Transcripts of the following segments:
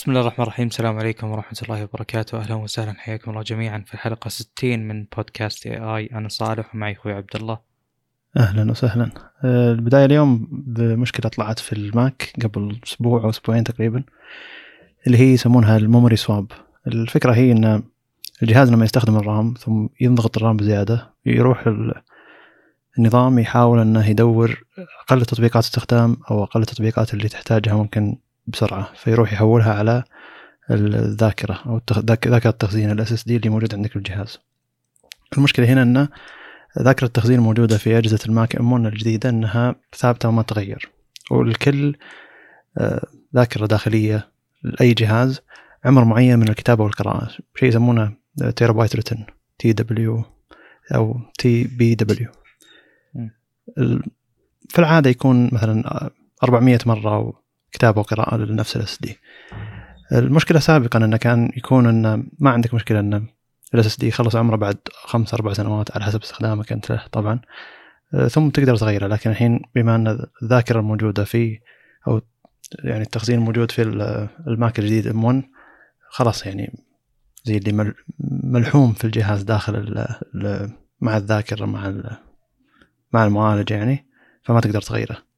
بسم الله الرحمن الرحيم. السلام عليكم ورحمة الله وبركاته. أهلا وسهلا. حياكم الله جميعا في الحلقة 60 من بودكاست اي اي أنا صالح ومعي أخوي عبد الله. أهلا وسهلا. آه، البداية اليوم بمشكلة طلعت في ال Mac قبل أسبوع أو أسبوعين تقريبا اللي هي يسمونها ال memory swap. الفكرة هي إن الجهاز لما يستخدم ال RAM ثم ينضغط ال RAM بزيادة يروح النظام يحاول إنه يدور أقل تطبيقات استخدام أو أقل التطبيقات اللي تحتاجها ممكن بسرعة فيروح يحولها على الذاكرة أو ذاكرة التخزين ال SSD اللي موجود عندك في الجهاز المشكلة هنا انه ذاكرة التخزين الموجودة في أجهزة ال Mac M الجديدة أنها ثابتة وما تغير. ولكل آه، ذاكرة داخلية لأي جهاز عمر معين من الكتابة والقراءة. شيء يسمونه terabyte written TW أو TBW في العادة يكون مثلا 400 مرة كتابة وقراءة لنفس ال SD المشكلة سابقا انه كان يكون انه ما عندك مشكلة انه ال SSD يخلص عمره بعد خمس أربع سنوات على حسب استخدامك أنت له طبعا. ثم تقدر تغيره لكن الحين بما إن الذاكرة الموجودة في أو يعني التخزين الموجود في ال Mac الجديد M 1 خلاص يعني زي اللي ملحوم في الجهاز داخل ال مع الذاكرة مع مع المعالج يعني فما تقدر تغيره.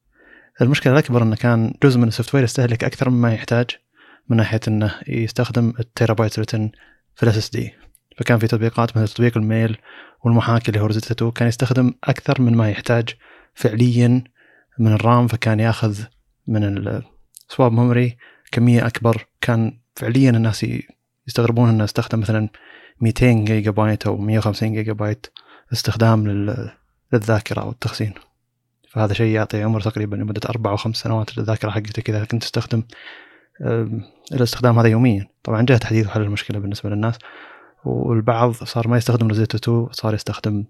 المشكلة الاكبر إنه كان جزء من ال software يستهلك أكثر مما يحتاج من ناحية إنه يستخدم ال terabyte written في ال SSD فكان في تطبيقات مثل تطبيق ال Mail والمحاكي اللي هو Rosetta 2 كان يستخدم أكثر من ما يحتاج فعليا من ال RAM فكان ياخذ من ال swap memory كمية أكبر. كان فعليا الناس يستغربون إنه استخدم مثلا 200 جيجا بايت أو 150 جيجا بايت استخدام للذاكرة أو التخزين. فهذا شيء يعطي عمر تقريبا لمدة أربع أو خمس سنوات للذاكرة حقتك اذا كنت تستخدم الاستخدام هذا يوميا. طبعا جاء تحديث وحل المشكلة بالنسبة للناس والبعض صار ما يستخدم Rosetta 2 صار يستخدم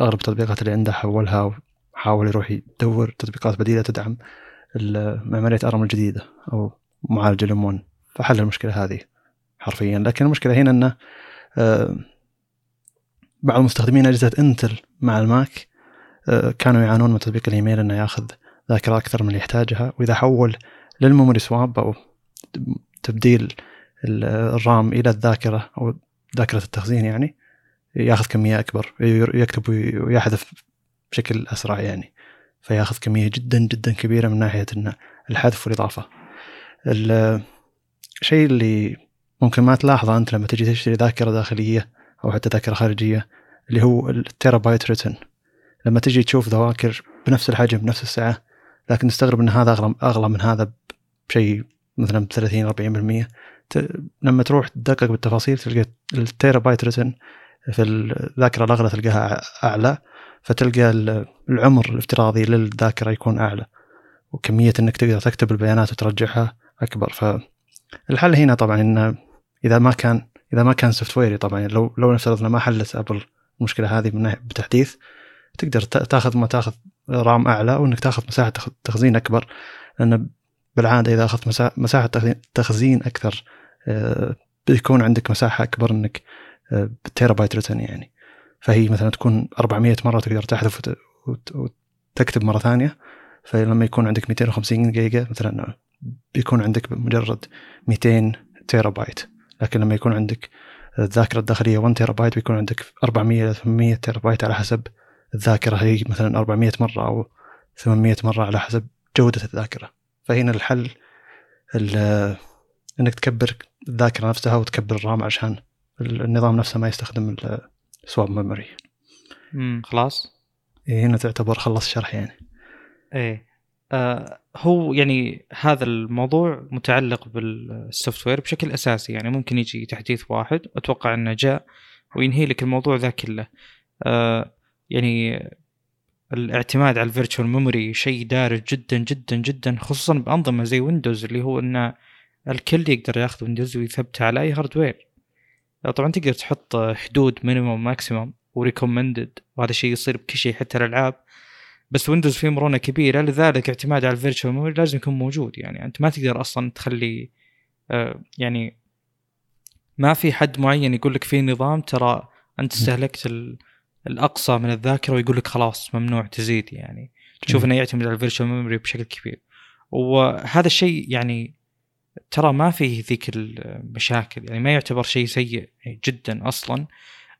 أغلب التطبيقات اللي عنده حولها وحاول يروح يدور تطبيقات بديلة تدعم معمارية ARM الجديدة أو معالج ال M 1 فحل المشكلة هذه حرفيا. لكن المشكلة هنا آه، بعض مستخدمين أجهزة Intel مع ال Mac كانوا يعانون من تطبيق الإيميل إنه ياخذ ذاكرة أكثر من اللي يحتاجها. وإذا حول لل memory swap أو تبديل ال RAM إلى الذاكرة أو ذاكرة التخزين يعني ياخذ كمية أكبر. يكتب ويحذف بشكل أسرع يعني. فياخذ كمية جدا جدا كبيرة من ناحية إن الحذف والإضافة. الشيء اللي ممكن ما تلاحظه أنت لما تجي تشتري ذاكرة داخلية أو حتى ذاكرة خارجية اللي هو التيرا بايت ريتن لما تجي تشوف ذواكر بنفس الحجم بنفس السعة لكن تستغرب أن هذا أغلى أغلى من هذا بشيء مثلا ب 30 40% لما تروح تدقق بالتفاصيل تلقى ال terabyte written في الذاكره الأغلى تلقاها أعلى فتلقى العمر الافتراضي للذاكرة يكون أعلى وكمية إنك تقدر تكتب البيانات وترجعها أكبر. فالحل هنا طبعا إنه إذا ما كان إذا ما كان software ي طبعا لو لو نفترض ما حلت Apple المشكلة هذه من بتحديث تقدر تاخذ ما تاخذ RAM أعلى وانك تاخذ مساحة تخزين أكبر. لأن بالعادة إذا أخذت مساحه تخزين أكثر آه، بيكون عندك مساحة أكبر إنك بال terabyte written يعني. فهي مثلا تكون 400 مرة تقدر تحذف وتكتب مرة ثانية. فلما يكون عندك 250 جيجا مثلا بيكون عندك مجرد 200 تيرا بايت لكن لما يكون عندك الذاكرة الداخلية 1 تيرا بايت بيكون عندك 400 إلى 800 تيرا بايت على حسب الذاكرة هي مثلا 400 مرة أو 800 مرة على حسب جودة الذاكرة. فهنا الحل إنك تكبر الذاكرة نفسها وتكبر ال RAM عشان النظام نفسه ما يستخدم ال swap memory امم خلاص؟ هنا تعتبر خلص الشرح يعني. إيه آه هو يعني هذا الموضوع متعلق بال software بشكل أساسي. يعني ممكن يجي تحديث واحد أتوقع إنه جاء وينهي لك الموضوع ذا كله. آه يعني الاعتماد على ال virtual memory شيء دارج جدا جدا جدا خصوصا بأنظمة زي ويندوز اللي هو إنه الكل يقدر ياخذ ويندوز ويثبته على أي hardware طبعا تقدر تحط حدود minimum maximum و recommended وهذا الشيء يصير بكل شيء حتى الألعاب. بس ويندوز فيه مرونة كبيرة لذلك اعتماد على ال virtual memory لازم يكون موجود. يعني أنت ما تقدر أصلا تخلي آه يعني ما في حد معين يقول لك في نظام ترى أنت استهلكت الأقصى من الذاكرة ويقول لك خلاص ممنوع تزيد يعني. تشوف إنه يعتمد على ال virtual memory بشكل كبير. وهذا الشيء يعني ترى ما فيه ذيك المشاكل يعني ما يعتبر شيء سيء جدا أصلا.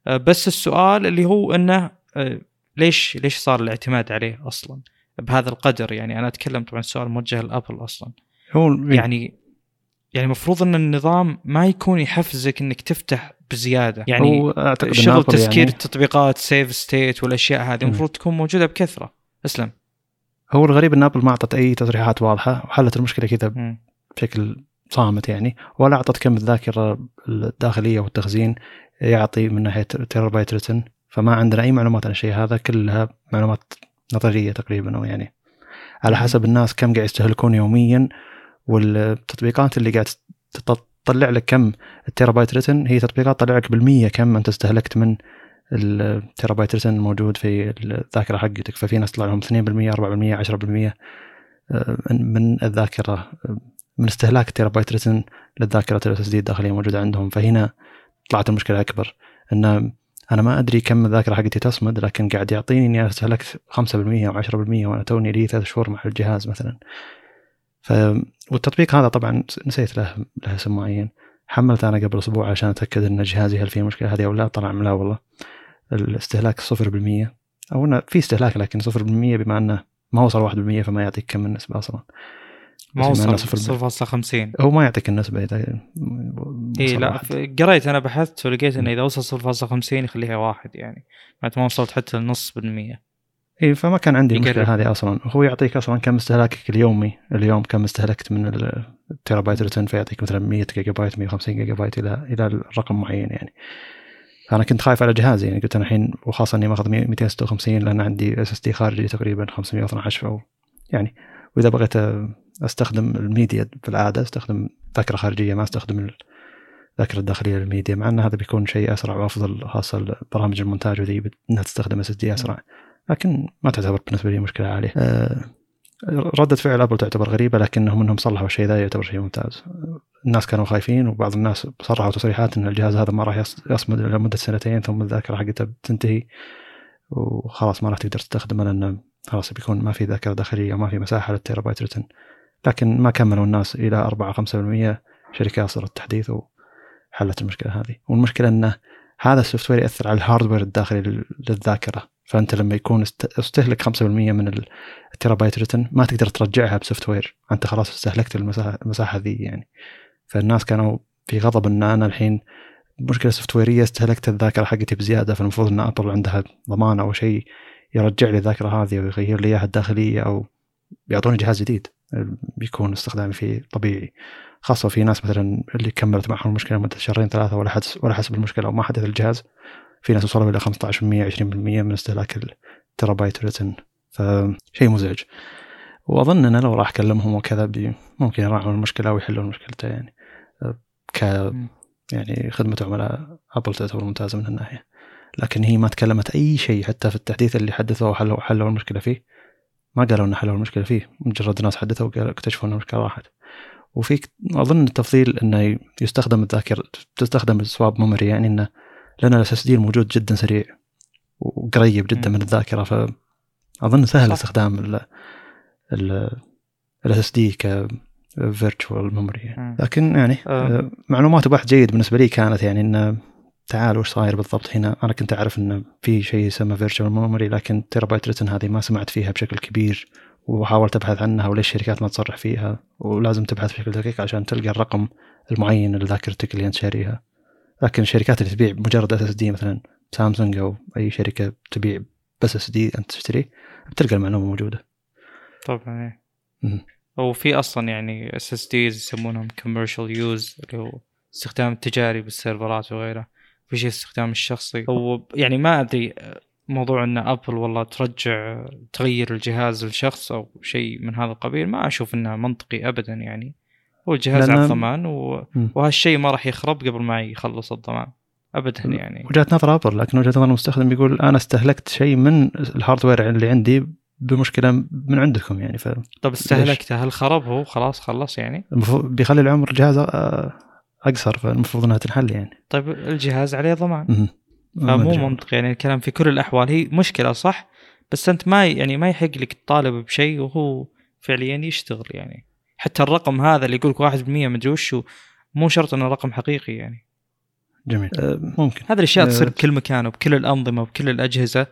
آه، بس السؤال اللي هو إنه آه، ليش ليش صار الاعتماد عليه أصلا؟ بهذا القدر يعني. أنا أتكلم طبعا السؤال موجه لأبل أصلا. هو يعني يعني المفروض إن النظام ما يكون يحفزك إنك تفتح بزيادة يعني إن شغل تسكير يعني التطبيقات save state والأشياء هذه. المفروض تكون موجودة بكثرة اسلم هو الغريب إن أبل ما أعطت أي تصريحات واضحة وحلت المشكلة كذا. بشكل صامت يعني ولا أعطت كم الذاكرة الداخلية والتخزين يعطي من ناحية terabytes written فما عندنا أي معلومات عن الشيء هذا كلها معلومات نظرية تقريبا أو يعني على. حسب الناس كم قاعد يستهلكون يوميا والتطبيقات اللي قاعد تطلع لك كم ال terabytes written هي تطبيقات تطلع لك بالمية كم أنت استهلكت من ال terabytes written الموجود في الذاكرة حقتك. ففي ناس طلع لهم 2% 4% 10% آه، من الذاكرة آه، من استهلاك ال terabytes written للذاكره ال SSD الداخلية موجودة عندهم. فهنا طلعت المشكلة أكبر إن أنا ما أدري كم الذاكرة حقتي تصمد لكن قاعد يعطيني إني أستهلكت 5% أو 10% وأنا توني لي ثلاث شهور مع الجهاز مثلا. ف والتطبيق هذا طبعا نسيت له له اسم معين. حملته أنا قبل أسبوع عشان أتأكد إن جهازي هل فيه مشكلة هذه أو لا؟ طلع لا والله. الاستهلاك 0% أو إنه في استهلاك لكن 0% بما إنه ما وصل 1% فما يعطيك كم النسبة أصلا. ما وصل إنه 0.50 هو ما يعطيك النسبة إذا اي لا قريت أنا بحثت ولقيت إنه إذا وصل 0.50 يخليها واحد يعني. ما وصلت حتى لنص بالمية. اي فما كان عندي. المشكلة هذه أصلا. هو يعطيك أصلا كم استهلاكك اليومي. اليوم كم استهلكت من ال- ال terabytes written فيعطيك مثلا 100 جيجا بايت 150 جيجا بايت إلى إلى الرقم معين يعني. فأنا كنت خايف على جهازي يعني. قلت أنا الحين وخاصة إني ماخذ 100 256 لأن عندي SSD خارجي تقريبا 512 أو يعني وإذا بغيت أستخدم الميديا في العاده أستخدم ذاكرة خارجية ما أستخدم الذاكره الداخلية للميديا مع إن هذا بيكون شيء أسرع وأفضل خاصة برامج المونتاج وذي إنها تستخدم SSD أسرع. لكن ما تعتبر بالنسبة لي مشكلة عاليه آه، ردة فعل أبل تعتبر غريبة لكنهم إنهم صلحوا الشيء ذا يعتبر شيء ممتاز. الناس كانوا خايفين وبعض الناس صرحوا تصريحات إن الجهاز هذا ما راح يص- يصمد لمده سنتين ثم الذاكرة حقته بتنتهي وخلاص ما راح تقدر تستخدمه لأنه خلاص بيكون ما في ذاكرة داخلية وما في مساحة لل terabytes written. لكن ما كملوا الناس إلى 4 5% شركات صارت تحديث وحلت المشكلة هذه. والمشكلة إنه هذا ال software يأثر على ال hardware الداخلي لل- للذاكرة. فأنت لما يكون است- استهلك 5% من ال- ال terabytes written ما تقدر ترجعها ب software. أنت خلاص استهلكت المساحه ذي يعني. فالناس كانوا في غضب إن أنا الحين مشكلة سوفتويرية استهلكت الذاكرة حقتي بزيادة فالمفروض إن ابل عندها ضمان أو شيء يرجع لي الذاكرة هذه ويغير لي إياها الداخلية أو يعطوني جهاز جديد. بيكون استخدامي فيه طبيعي. خاصة في ناس مثلا اللي كملت معهم المشكلة مده شهرين ثلاثة ولا حدث ولا حسب المشكلة وما حدث الجهاز في ناس وصلوا إلى 15% 20% من استهلاك ال terabytes written فشيء مزعج. وأظن ان لو راح أكلمهم وكذا بي ممكن يراعون المشكلة ويحلون مشكلته يعني. ك يعني خدمة عملاء ابل تعتبر ممتازة من هالناحيه لكن هي ما تكلمت أي شيء حتى في التحديث اللي حدثوه وحلوا حلوا المشكلة فيه. ما قالوا ان حلوا المشكلة فيه. مجرد ناس حدثوا وقالوا اكتشفوا إن المشكلة راحت. وفي أظن التفضيل إنه يستخدم الذاكره تستخدم ال swap memory يعني إنه لأن ال SSD الموجود جدا سريع وقريب جدا م. من الذاكرة فأظن سهل صح. استخدام ال ال ال SSD ك virtual memory يعني. لكن يعني آه. آه، معلومات وبحث جيد بالنسبة لي كانت يعني إنه تعال وش صاير بالضبط هنا أنا كنت أعرف إنه في شيء يسمى virtual memory لكن terabytes written هذه ما سمعت فيها بشكل كبير وحاولت أبحث عنها وليش الشركات ما تصرح فيها ولازم تبحث بشكل دقيق عشان تلقى الرقم المعين لذاكرتك اللي أنت شاريها لكن الشركات اللي تبيع مجرد SSD مثلا سامسونج أو أي شركة تبيع بس SSD أنت تشتريه بتلقى المعلومة موجودة. طبعا إيه. وفي أصلا يعني SSDs يسمونهم commercial use اللي هو استخدام تجاري بالسيرفرات وغيره. في شيء استخدام الشخصي. هو يعني ما أدري موضوع إن أبل والله ترجع تغير الجهاز لشخص أو شيء من هذا القبيل ما أشوف انه منطقي ابدا يعني. هو الجهاز لأن- على الضمان و... وهالشيء ما راح يخرب قبل ما يخلص الضمان. ابدا. يعني. وجهه نظر ابل لكن وجهه نظر المستخدم بيقول أنا استهلكت شيء من ال hardware اللي عندي بمشكلة من عندكم يعني طب استهلكته هل خرب هو؟ خلاص خلص يعني. فالمفروض بيخلي العمر الجهاز آه، أقصر فالمفروض إنها تنحل يعني. طيب الجهاز عليه ضمان. فمو. منطقي يعني الكلام في كل الأحوال. هي مشكلة صح بس أنت ما يعني ما يحق لك تطالب بشيء وهو فعليا يشتغل يعني. حتى الرقم هذا اللي يقول لك 1% مدري وشو مو شرط إنه رقم حقيقي يعني. جميل. أه ممكن. هذه الأشياء تصير أه بكل مكان وبكل الأنظمة وبكل الأجهزة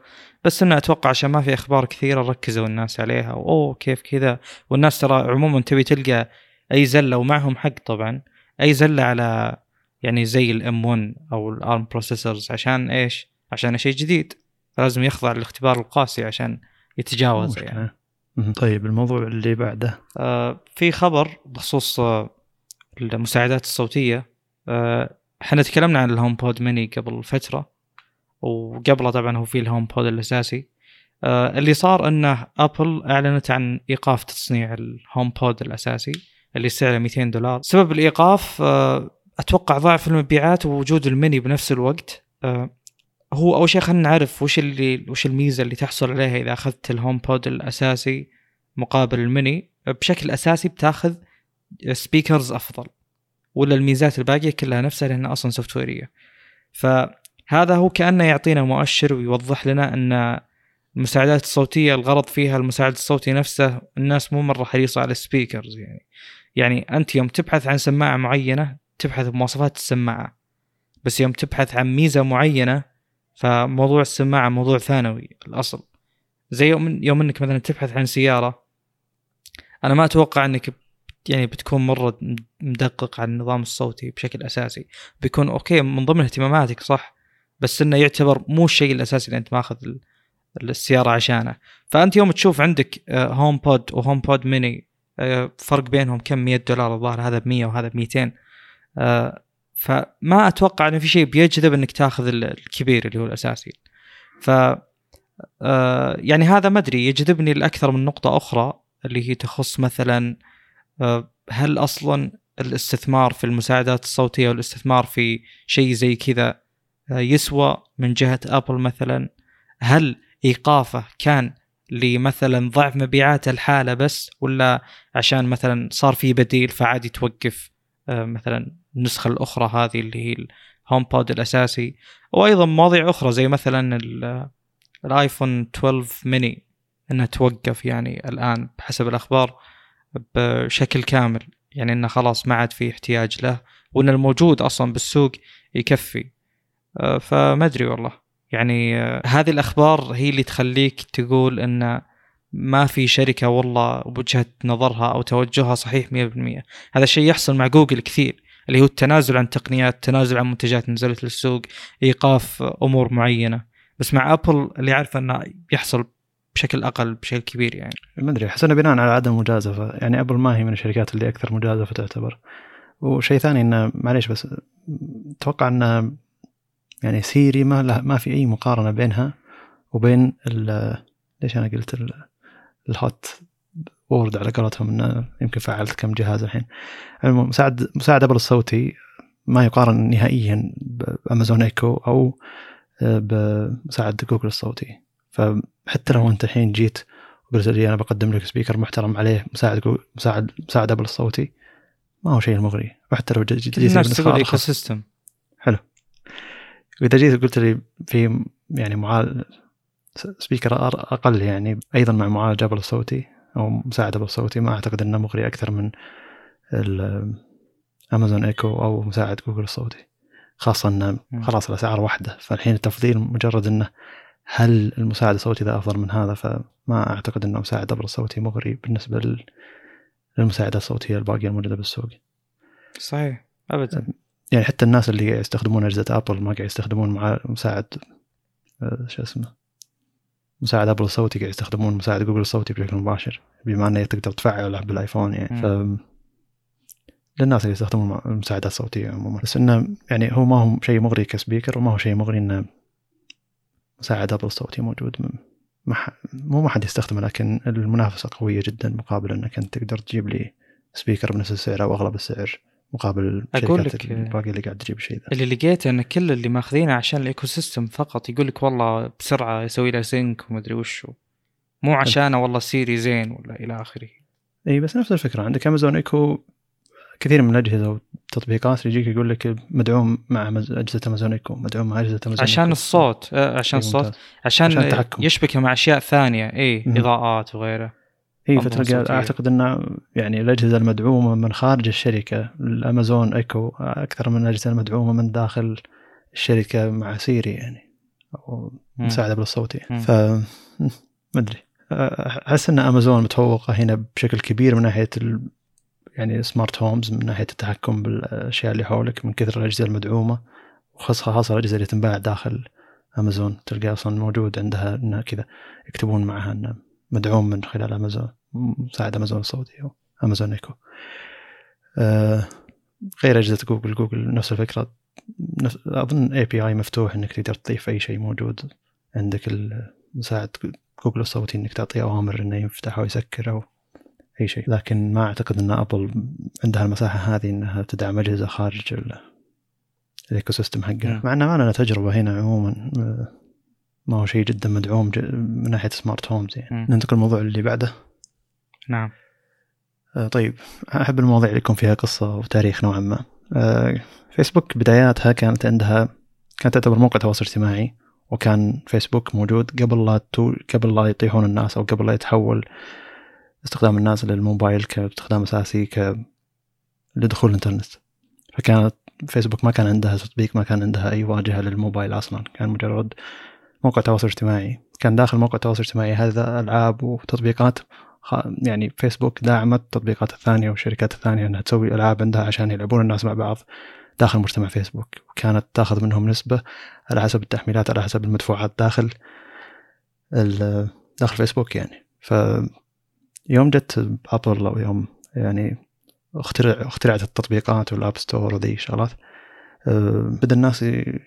بس إنه أتوقع عشان ما في أخبار كثيرة ركزوا الناس عليها أوه كيف كذا. والناس ترى عموما تبي تلقى أي زلة ومعهم حق طبعا أي زلة على يعني زي ال M1 أو ال ARM processors عشان إيش؟ عشان شيء جديد. لازم يخضع للاختبار القاسي عشان يتجاوز يعني. طيب الموضوع اللي بعده. آه في خبر بخصوص آه المساعدات الصوتية. آه إحنا تكلمنا عن ال HomePod Mini قبل فترة وقبله طبعا هو في ال HomePod الأساسي. آه اللي صار انه ابل أعلنت عن إيقاف تصنيع ال HomePod الأساسي اللي سعره 200 دولار. سبب الإيقاف آه أتوقع ضعف المبيعات ووجود الميني بنفس الوقت. آه هو أول شيء خلينا نعرف وش اللي وش الميزة اللي تحصل عليها إذا أخذت ال HomePod الأساسي مقابل الميني بشكل أساسي بتأخذ speakers أفضل ولا الميزات الباقية كلها نفسها لأنها أصلا software فهذا هو كأنه يعطينا مؤشر ويوضح لنا أن المساعدات الصوتية الغرض فيها المساعد الصوتي نفسه الناس مو مرة حريصة على ال speakers يعني. يعني أنت يوم تبحث عن سماعة معينة تبحث بمواصفات السماعة بس يوم تبحث عن ميزة معينة فموضوع السماعه موضوع ثانوي الأصل. زي يوم يوم إنك مثلا تبحث عن سيارة أنا ما أتوقع إنك يعني بتكون مرة مدقق على النظام الصوتي بشكل أساسي. بيكون okay من ضمن اهتماماتك صح بس إنه يعتبر مو الشيء الأساسي اللي أنت ماخذ السيارة عشانه. فأنت يوم تشوف عندك HomePod و HomePod Mini فرق بينهم كم 100 دولار الظاهر هذا ب 100 وهذا ب 200 فما أتوقع إنه في شيء بيجذب إنك تاخذ الكبير اللي هو الأساسي. ف يعني هذا ما أدري يجذبني لأكثر من نقطة أخرى اللي هي تخص مثلا هل أصلا الاستثمار في المساعدات الصوتية والاستثمار في شيء زي كذا يسوى من جهة أبل مثلا؟ هل إيقافه كان لمثلا ضعف مبيعات الحالة بس ولا عشان مثلا صار في بديل فعادي توقف مثلا النسخة الأخرى هذه اللي هي الهوم بود الاساسي وأيضا مواضيع أخرى زي مثلا الآيفون 12 ميني إنها توقف يعني الآن بحسب الأخبار بشكل كامل يعني إنه خلاص ما عاد في احتياج له وإن الموجود أصلا بالسوق يكفي. فما أدري والله. يعني هذه الأخبار هي اللي تخليك تقول إن ما في شركة والله بوجهة نظرها أو توجهها صحيح 100% هذا الشيء يحصل مع جوجل كثير اللي هو التنازل عن تقنيات التنازل عن منتجات نزلت للسوق إيقاف أمور معينة. بس مع أبل اللي عارف أنه يحصل بشكل أقل بشكل كبير يعني. ما أدري احس بناء على عدم مجازفة. يعني أبل ما هي من الشركات اللي أكثر مجازفة تعتبر. وشيء ثاني إنه معليش بس أتوقع إنه يعني سيري ما ما في أي مقارنة بينها وبين ليش أنا قلت ال hot word على قولتهم إنه يمكن فعلت كم جهاز الحين. المساعد مساعد أبل الصوتي ما يقارن نهائيا بأمازون إيكو أو بمساعد جوجل الصوتي. فحتى لو أنت الحين جيت وقلت لي أنا بقدم لك speaker محترم عليه مساعد مساعد مساعد أبل الصوتي ما هو شيء مغري وحتى لو جيت الناس تقول ecosystem حلو. واذا جيت قلت لي في يعني معالج speaker أقل يعني أيضا مع معالج أبل الصوتي أو مساعد أبل الصوتي ما أعتقد إنه مغري أكثر من امازون ايكو أو مساعد جوجل الصوتي. خاصة إنه خلاص الأسعار واحدة فالحين التفضيل مجرد إنه هل المساعد الصوتي ذا أفضل من هذا؟ فما أعتقد إنه مساعد أبل الصوتي مغري بالنسبة للمساعدات الصوتية الباقية الموجودة بالسوق. صحيح. ابدا. يعني حتى الناس اللي يستخدمون أجهزة ابل ما قاعد يستخدمون مع مساعد شو اسمه مساعد أبل الصوتي قاعد يستخدمون مساعد جوجل الصوتي بشكل مباشر بما إنه تقدر تفعله بالآيفون يعني. ف للناس اللي يستخدمون المساعدات الصوتيه عموما. بس إنه يعني هو ما هو شيء مغري ك speaker وما هو شيء مغري إنه مساعد أبل الصوتي موجود ما مو ما حد يستخدمه لكن المنافسة قوية جدا مقابل إنك أنت تقدر تجيب لي speaker بنفس السعر أو أغلب السعر. مقابل أقول لك الباقي اللي قاعد تجيب الشيء ذا. اللي لقيته إن كل اللي ماخذينه عشان ال ecosystem فقط يقول لك والله بسرعة يسوي له sync ومدري وشو مو عشانه والله سيري زين ولا إلى آخره. إي بس نفس الفكرة. عندك امازون إيكو كثير من الأجهزة والتطبيقات يجيك يقول لك مدعوم مع أجهزة امازون إيكو مدعوم مع أجهزة امازون عشان الصوت. آه عشان الصوت. عشان, عشان يشبكه مع أشياء ثانية. إي إضاءات وغيره. اي فتلقى. أعتقد إنه يعني الأجهزة المدعومة من خارج الشركة الأمازون إيكو أكثر من الأجهزة المدعومة من داخل الشركة مع سيري يعني أو. مساعد أبل الصوتي مم. ف ما أدري أحس إن أمازون متفوقة هنا بشكل كبير من ناحية ال... يعني smart homes من ناحية التحكم بالأشياء اللي حولك من كثر الأجهزة المدعومة وخاصة خاصة الأجهزة اللي تنباع داخل أمازون تلقى أصلا موجود عندها إنها كذا يكتبون معها انه مدعوم من خلال أمازون مساعد أمازون الصوتي أو أمازون إيكو. آه غير أجهزة جوجل جوجل نفس الفكرة. نفس أظن API مفتوح إنك تقدر تضيف أي شيء موجود. عندك المساعد جوجل الصوتي إنك تعطيه أوامر إنه يفتح أو يسكر أو أي شيء. لكن ما أعتقد إن أبل عندها المساحة هذه إنها تدعم أجهزة خارج ال- ال ecosystem حقها. نعم. مع ان ما لنا تجربة هنا عموما آه، ما هو شيء جدا مدعوم من ناحية smart homes يعني. ننتقل للموضوع اللي بعده. نعم. آه، طيب أحب المواضيع اللي يكون فيها قصة وتاريخ نوعا ما. آه، فيسبوك بداياتها كانت عندها كانت تعتبر موقع تواصل اجتماعي وكان فيسبوك موجود قبل لا تو... قبل لا يطيحون الناس أو قبل لا يتحول استخدام الناس للموبايل كاستخدام أساسي ك لدخول الإنترنت. فكانت فيسبوك ما كان عندها تطبيق ما كان عندها أي واجهة للموبايل أصلا. كان مجرد موقع تواصل اجتماعي. كان داخل موقع التواصل الاجتماعي هذا ألعاب وتطبيقات يعني فيسبوك دعمت التطبيقات الثانية والشركات الثانية إنها تسوي ألعاب عندها عشان يلعبون الناس مع بعض داخل مجتمع فيسبوك وكانت تاخذ منهم نسبة على حسب التحميلات على حسب المدفوعات داخل داخل فيسبوك يعني. ف يوم جت ابل أو يوم يعني اخترع اخترعت التطبيقات وال App Store وذي الشغلات أه، بدأ الناس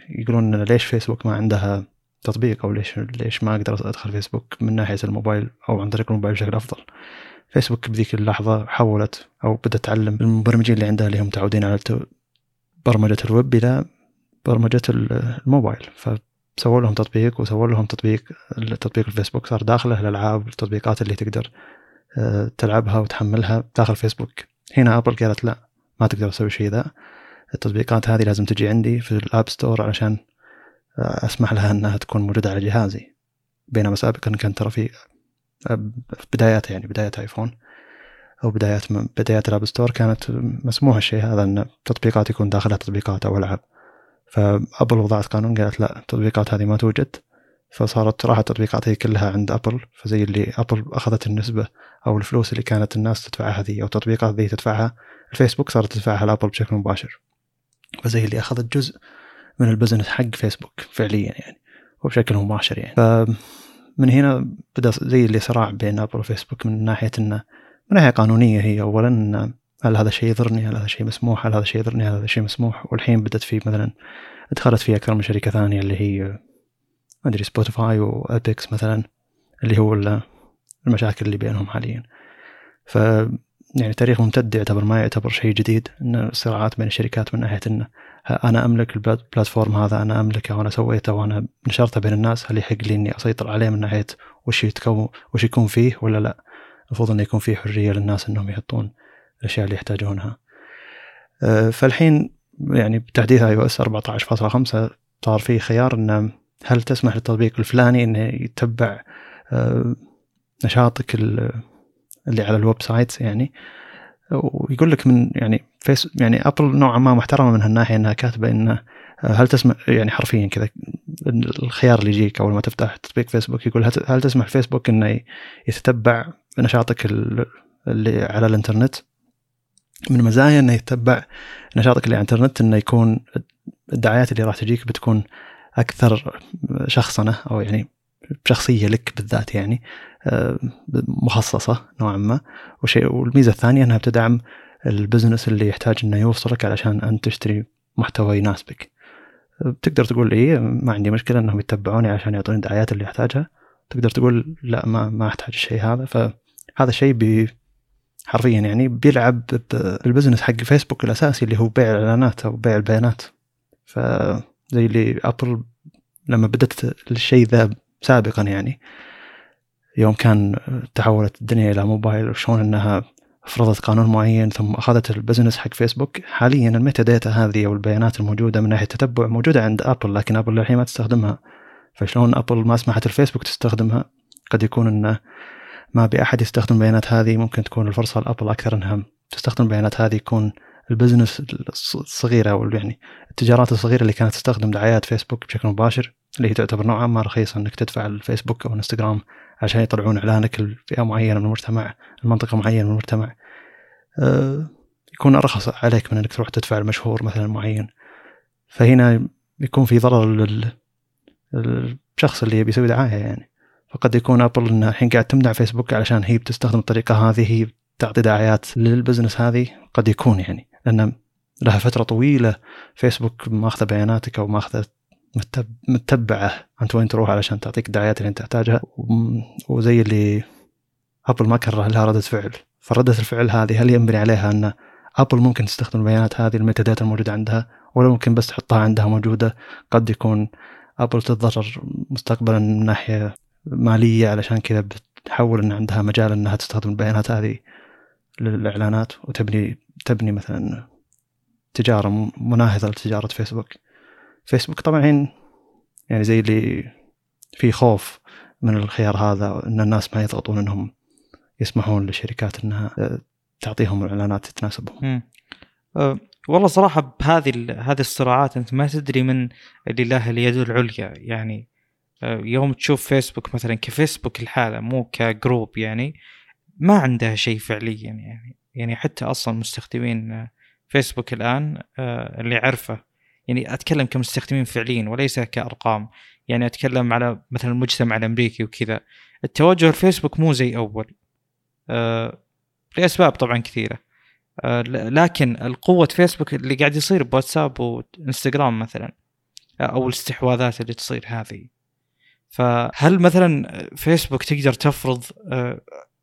يقولون ليش فيسبوك ما عندها تطبيق أو ليش ليش ما أقدر أدخل فيسبوك من ناحية الموبايل أو عن طريق الموبايل بشكل أفضل. فيسبوك بذيك اللحظة حولت أو بدأت تعلم المبرمجين اللي عندها اللي هم متعودين على برمجة الويب إلى برمجة ال- الموبايل. فسووا لهم تطبيق وسووا لهم تطبيق تطبيق الفيسبوك. صار داخله الألعاب التطبيقات اللي تقدر آه، تلعبها وتحملها داخل فيسبوك. هنا Apple قالت لا ما تقدر تسوي شيء ذا. التطبيقات هذه لازم تجي عندي في ال App Store علشان أسمح لها أنها تكون موجودة على جهازي بينما سابقا كان ترى في آه، بدايات يعني بدايات آيفون أو بدايات بدايات ال App Store كانت مسموح الشيء هذا إن تطبيقات يكون داخلها تطبيقات أو ألعاب. ف Apple وضعت قانون قالت لا التطبيقات هذه ما توجد. فصارت راحت التطبيقات هي كلها عند Apple. فزي اللي Apple أخذت النسبة أو الفلوس اللي كانت الناس تدفعها ذي أو التطبيقات ذي تدفعها الفيسبوك صارت تدفعها ل Apple بشكل مباشر. فزي اللي أخذت جزء من ال business حق فيسبوك فعليا يعني وبشكل مباشر يعني. فمن هنا بدأ زي اللي صراع بين Apple وفيسبوك من ناحية إنه من ناحية قانونية هي. اولا هل هذا الشيء يضرني؟ هل هذا الشيء مسموح؟ هل هذا الشيء يضرني؟ هل هذا الشيء مسموح؟ والحين بدأت في مثلا دخلت فيه أكثر من شركة ثانية اللي هي ما أدري Spotify و Epic Games مثلا اللي هو ال- المشاكل اللي بينهم حاليا. ف يعني تاريخ ممتد يعتبر ما يعتبر شيء جديد. إن الصراعات بين الشركات من ناحية إنه أنا أملك ال platform هذا أنا أملكه وأنا سويته وأنا نشرته بين الناس هل يحق لي إني أسيطر عليه من ناحية وش يتكون وش يكون فيه ولا لا؟ المفروض إنه يكون فيه حرية للناس إنهم يحطون الأشياء اللي يحتاجونها. أه، فالحين يعني بتحديث iOS 14.5 صار في خيار إنه هل تسمح للتطبيق الفلاني إنه يتبع أه، نشاطك ال- اللي على ال website يعني؟ ويقول لك من يعني فيس يعني Apple نوعا ما محترمة من هالناحية إنها كاتبة انه أه، هل تسمح يعني حرفيا كذا الخيار اللي يجيك أول ما تفتح تطبيق فيسبوك يقول هل- تسمح لفيسبوك إنه يتتبع نشاطك ال- اللي على الإنترنت؟ من مزايا إنه يتبع نشاطك اللي على الإنترنت إنه يكون الدعايات اللي راح تجيك بتكون أكثر شخصنه أو يعني بشخصية لك بالذات يعني. آه، مخصصة نوعا ما. وشيء والميزة الثانية أنها بتدعم البزنس اللي يحتاج إنه يوصلك علشان انت تشتري محتوى يناسبك. بتقدر تقول إيه ما عندي مشكلة إنهم يتبعوني عشان يعطوني الدعايات اللي أحتاجها. تقدر تقول لا ما ما أحتاج الشيء هذا. فهذا الشيء بي حرفيا يعني بيلعب بال business حق فيسبوك الأساسي اللي هو بيع الاعلانات أو بيع البيانات. فزي اللي Apple لما بدت الشيء ذا سابقا يعني. يوم كان تحولت الدنيا إلى موبايل وشلون إنها فرضت قانون معين ثم أخذت ال business حق فيسبوك حاليا ال metadata هذه أو البيانات الموجودة من ناحية التتبع موجودة عند Apple لكن Apple للحين ما تستخدمها. فشلون Apple ما سمحت الفيسبوك تستخدمها؟ قد يكون انه ما باحد يستخدم البيانات هذه ممكن تكون الفرصة ل Apple أكثر إنها تستخدم البيانات هذه يكون ال business الصغيره أو يعني التجارات الصغيرة اللي كانت تستخدم دعايات فيسبوك بشكل مباشر اللي هي تعتبر نوعا ما رخيصة إنك تدفع الفيسبوك أو الإنستغرام عشان يطلعون إعلانك لفئة معينة من المجتمع المنطقة معينة من المجتمع. أه يكون أرخص عليك من إنك تروح تدفع المشهور مثلا معين. فهنا يكون في ضرر للشخص اللي يبي يسوي دعاية يعني. فقد يكون Apple إنها الحين قاعد تمنع فيسبوك علشان هي بتستخدم الطريقة هذه هي تعطي دعايات لل business هذه قد يكون يعني. لأن لها فترة طويلة فيسبوك ماخذة بياناتك أو ماخذة متبعة انت وين تروح علشان تعطيك الدعايات اللي انت تحتاجها. وزي اللي Apple ما كره لها ردة فعل. فردة الفعل هذه هل ينبني عليها أن Apple ممكن تستخدم البيانات هذه ال metadata الموجودة عندها ولا ممكن بس تحطها عندها موجودة؟ قد يكون Apple تتضرر مستقبلا من ناحية مالية علشان كذا بتحول إن عندها مجال إنها تستخدم البيانات هذه للإعلانات وتبني تبني مثلا تجارة مناهضة لتجارة فيسبوك فيسبوك طبعا يعني زي اللي في خوف من الخيار هذا إن الناس ما يضغطون إنهم يسمحون للشركات إنها تعطيهم الاعلانات تناسبهم. أه والله صراحة بهذه هذه الصراعات أنت ما تدري من اللي له اليد العليا. يعني أه يوم تشوف فيسبوك مثلا كفيسبوك الحالة مو كجروب يعني ما عندها شيء فعليا يعني. يعني حتى أصلا مستخدمين فيسبوك الآن أه اللي عرفه يعني أتكلم كمستخدمين فعليين وليس كأرقام. يعني أتكلم على مثلا المجتمع الأمريكي وكذا. التوجه الفيسبوك مو زي أول. أه لأسباب طبعا كثيرة. أه لكن القوة فيسبوك اللي قاعد يصير بواتساب وإنستغرام مثلا أو الاستحواذات اللي تصير هذه. فهل مثلا فيسبوك تقدر تفرض أه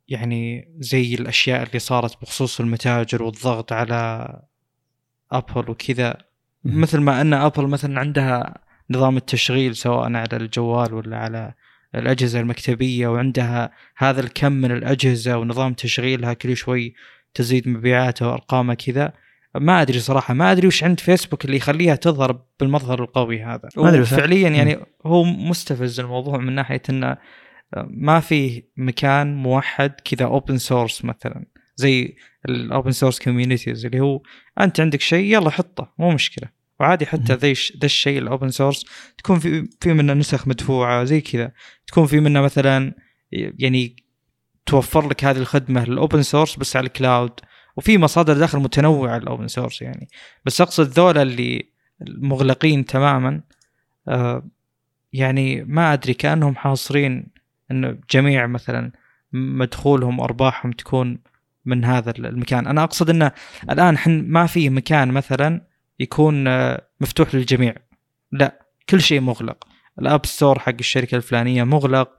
يعني زي الأشياء اللي صارت بخصوص المتاجر والضغط على أبل وكذا مثل ما أن أبل مثلا عندها نظام التشغيل سواء على الجوال ولا على الأجهزة المكتبية وعندها هذا الكم من الأجهزة ونظام تشغيلها كل شوي تزيد مبيعاتها وأرقامها كذا. ما أدري صراحة ما أدري وش عند فيسبوك اللي يخليها تظهر بالمظهر القوي هذا. ما أدري فعليا يعني هو مستفز الموضوع من ناحية انه ما في مكان موحد كذا open source مثلا زي ال open source communities اللي هو أنت عندك شيء يلا حطه مو مشكلة. وعادي حتى ذا ذا الشيء ال open source تكون في في منه نسخ مدفوعة زي كذا. تكون في منه مثلا يعني توفر لك هذه الخدمة ال open source بس على ال cloud وفي مصادر دخل متنوعة ال open source يعني. بس أقصد ذولا اللي مغلقين تماما آه يعني ما أدري كأنهم حاصرين انه جميع مثلا مدخولهم وأرباحهم تكون من هذا المكان. أنا أقصد إنه الآن إحنا ما في مكان مثلا يكون مفتوح للجميع. لا كل شيء مغلق. ال App Store حق الشركة الفلانية مغلق.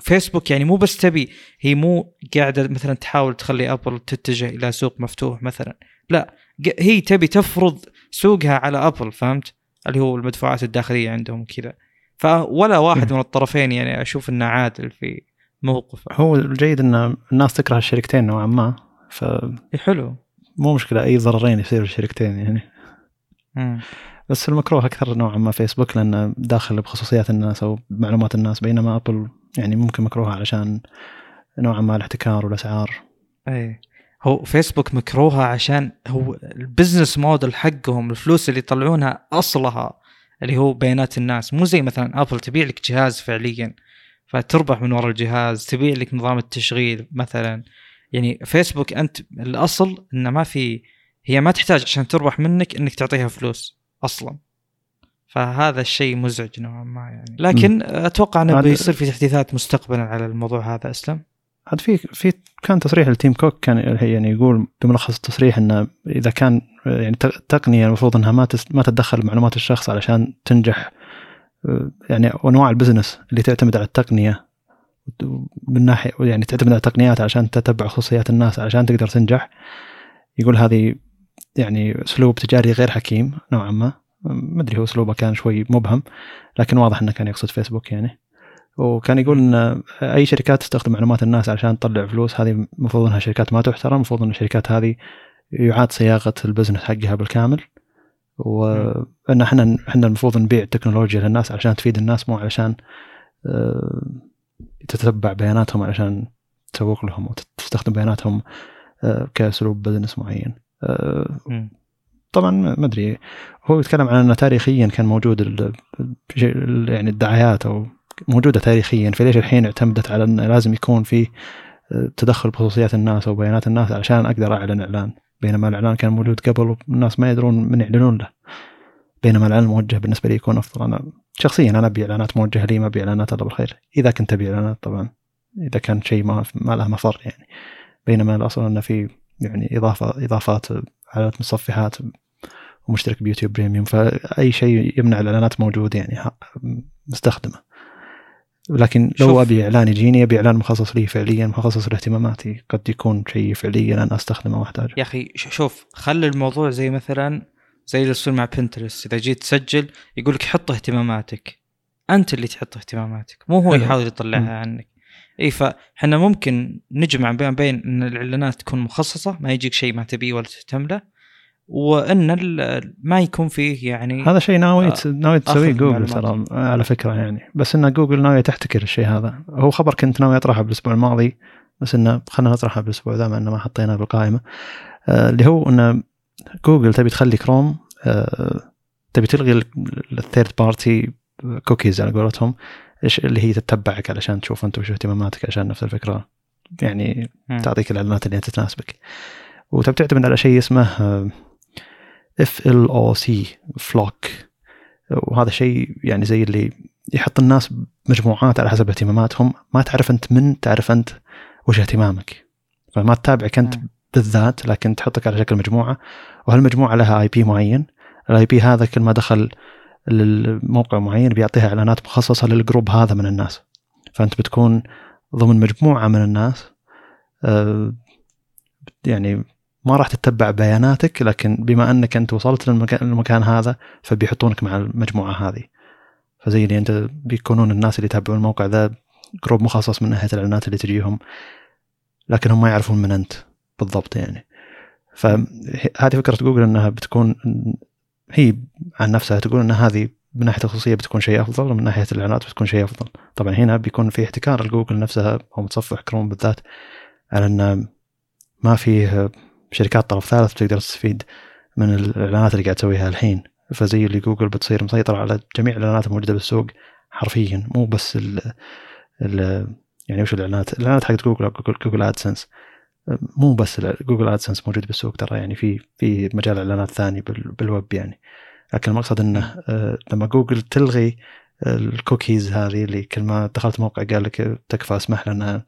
فيسبوك يعني مو بس تبي هي مو قاعدة مثلا تحاول تخلي أبل تتجه إلى سوق مفتوح مثلا. لا هي تبي تفرض سوقها على أبل فهمت؟ اللي هو المدفوعات الداخلية عندهم كذا فولا واحد من الطرفين يعني أشوف إنه عادل في موقف هو الجيد إن الناس تكره الشركتين نوعا ما ف حلو. مو مشكلة أي ضررين يصيروا الشركتين يعني. مم. بس المكروه أكثر نوعا ما فيسبوك لأنه داخل بخصوصيات الناس أو معلومات الناس بينما ابل يعني ممكن مكروهه علشان نوعا ما الاحتكار والأسعار. اي هو فيسبوك مكروهة عشان هو ال business model حقهم الفلوس اللي يطلعونها أصلها اللي هو بيانات الناس. مو زي مثلا ابل تبيع لك جهاز فعليا فتربح من وراء الجهاز تبيع لك نظام التشغيل مثلا. يعني فيسبوك أنت الأصل إنه ما في هي ما تحتاج عشان تربح منك إنك تعطيها فلوس أصلا. فهذا الشيء مزعج نوعا ما يعني. لكن م. أتوقع إنه بيصير في تحديثات مستقبلا على الموضوع هذا أسلم. عاد في في كان تصريح لتيم كوك كان يعني يقول بملخص التصريح إنه إذا كان يعني التقنيه المفروض إنها ما ما تتدخل بمعلومات الشخص علشان تنجح يعني أنواع ال business اللي تعتمد على التقنية. من ناحية يعني تعتمد على التقنيات عشان تتبع خصوصيات الناس عشان تقدر تنجح. يقول هذه يعني أسلوب تجاري غير حكيم نوعا ما. ما أدري هو أسلوبه كان شوي مبهم لكن واضح إنه كان يقصد فيسبوك يعني. وكان يقول إن أي شركات تستخدم معلومات الناس عشان تطلع فلوس هذه المفروض إنها شركات ما تحترم المفروض إن الشركات هذه يعاد صياغة ال business حقها بالكامل. وإن إحنا إحنا المفروض نبيع التكنولوجيا للناس عشان تفيد الناس مو علشان تتتبع بياناتهم علشان تسوق لهم وتستخدم بياناتهم آه، كأسلوب بزنس معين. آه،. طبعا ما أدري. هو يتكلم عن إنه تاريخيا كان موجود ال- يعني الدعايات أو موجودة تاريخيا فليش الحين اعتمدت على إنه لازم يكون في آه، تدخل بخصوصيات الناس أو بيانات الناس علشان أقدر أعلن إعلان. بينما الإعلان كان موجود قبل والناس ما يدرون من يعلنون له. بينما الاعلان الموجه بالنسبة لي يكون أفضل. أنا شخصيا أنا أبي إعلانات موجهة لي ما أبي إعلانات الله بالخير. إذا كنت أبي إعلانات طبعا إذا كان شيء ما ما له مفر يعني. بينما الأصل انه في يعني إضافة إضافات على متصفحات ومشترك ب YouTube Premium فأي شيء يمنع الإعلانات موجود يعني مستخدمة. لكن لو شوف. أبي إعلان يجيني أبي إعلان مخصص لي فعليا مخصص لاهتماماتي قد يكون شيء فعليا أنا أستخدمه وأحتاجه. يا أخي شوف خلي الموضوع زي مثلا زي اللي يصير مع بنترست إذا جيت تسجل يقول لك حط اهتماماتك أنت اللي تحط اهتماماتك مو هو حلو. يحاول. يطلعها عنك إي فإحنا ممكن نجمع بين بين إن الإعلانات تكون مخصصة ما يجيك شيء ما تبيه ولا تهتم له وان ما يكون فيه يعني هذا شيء ناوي آه، ناوي تسويه جوجل ترى. على فكرة يعني بس إن جوجل ناوي تحتكر الشيء هذا هو خبر كنت ناوي أطرحه بالأسبوع الماضي بس إنه خلينا نطرحه بالأسبوع ذا مع إنه ما حطيناه بالقائمة آه اللي هو ان جوجل تبي تخلي كروم آه تبي تلغي ال third party cookies على قولتهم إيش اللي هي تتبعك علشان تشوف أنت وش اهتماماتك عشان نفس الفكرة. يعني مم. تعطيك الإعلانات اللي انت تناسبك وتبي تعتمد على شيء اسمه FLoC FLoC وهذا شيء يعني زي اللي يحط الناس مجموعات على حسب اهتماماتهم. ما تعرف أنت من تعرف أنت وش اهتمامك. فما تتابعك أنت. بالذات لكن تحطك على شكل مجموعة. وهالمجموعة لها IP معين. ال IP هذا كل ما دخل للموقع معين بيعطيها إعلانات مخصصة لل group هذا من الناس. فأنت بتكون ضمن مجموعة من الناس. آه، يعني ما راح تتبع بياناتك لكن بما أنك أنت وصلت للمكان, هذا فبيحطونك مع المجموعة هذه. فزي اللي أنت بيكونون الناس اللي يتابعون الموقع ذا group مخصص من ناحية الإعلانات اللي تجيهم لكن هم ما يعرفون من أنت. بالضبط يعني. فهذه فكرة جوجل إنها بتكون هي عن نفسها تقول إن هذه من ناحية الخصوصية بتكون شيء أفضل ومن ناحية الإعلانات بتكون شيء أفضل. طبعا هنا بيكون في احتكار لجوجل نفسها أو متصفح كروم بالذات على إن ما فيه شركات طرف ثالث تقدر تستفيد من الإعلانات اللي قاعد تسويها الحين. فزي اللي جوجل بتصير مسيطرة على جميع الإعلانات الموجودة بالسوق حرفيا مو بس ال ال يعني وش الإعلانات؟ الإعلانات حقت جوجل, Google AdSense مو بس Google AdSense موجود بالسوق ترى يعني في في مجال إعلانات ثاني بال- بالويب يعني. لكن المقصد إنه آه، لما جوجل تلغي الكوكيز هذه اللي كل ما دخلت موقع قال لك تكفى اسمح لنا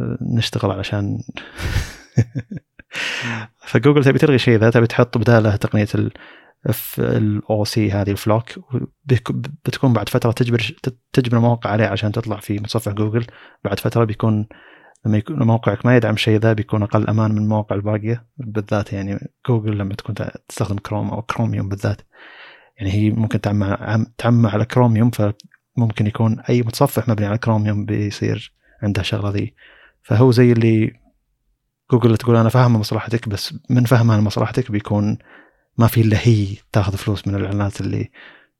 آه، نشتغل علشان فجوجل تبي تلغي شيء ذا تبي تحط بداله تقنية ال OC هذه ال FLoC بتكون بعد فترة تجبر تجبر المواقع عليه عشان تطلع في متصفح جوجل بعد فترة بيكون لما يكون موقعك ما يدعم الشيء ذا بيكون أقل أمان من المواقع الباقيه بالذات يعني جوجل لما تكون تستخدم كروم أو كروميوم بالذات. يعني هي ممكن تعمى عم- تعمى على كروميوم فممكن يكون أي متصفح مبني على كروميوم بيصير عنده الشغله ذي. فهو زي اللي جوجل تقول أنا فاهمة مصلحتك بس من فهمها لمصلحتك بيكون ما في إلا هي تاخذ فلوس من الإعلانات اللي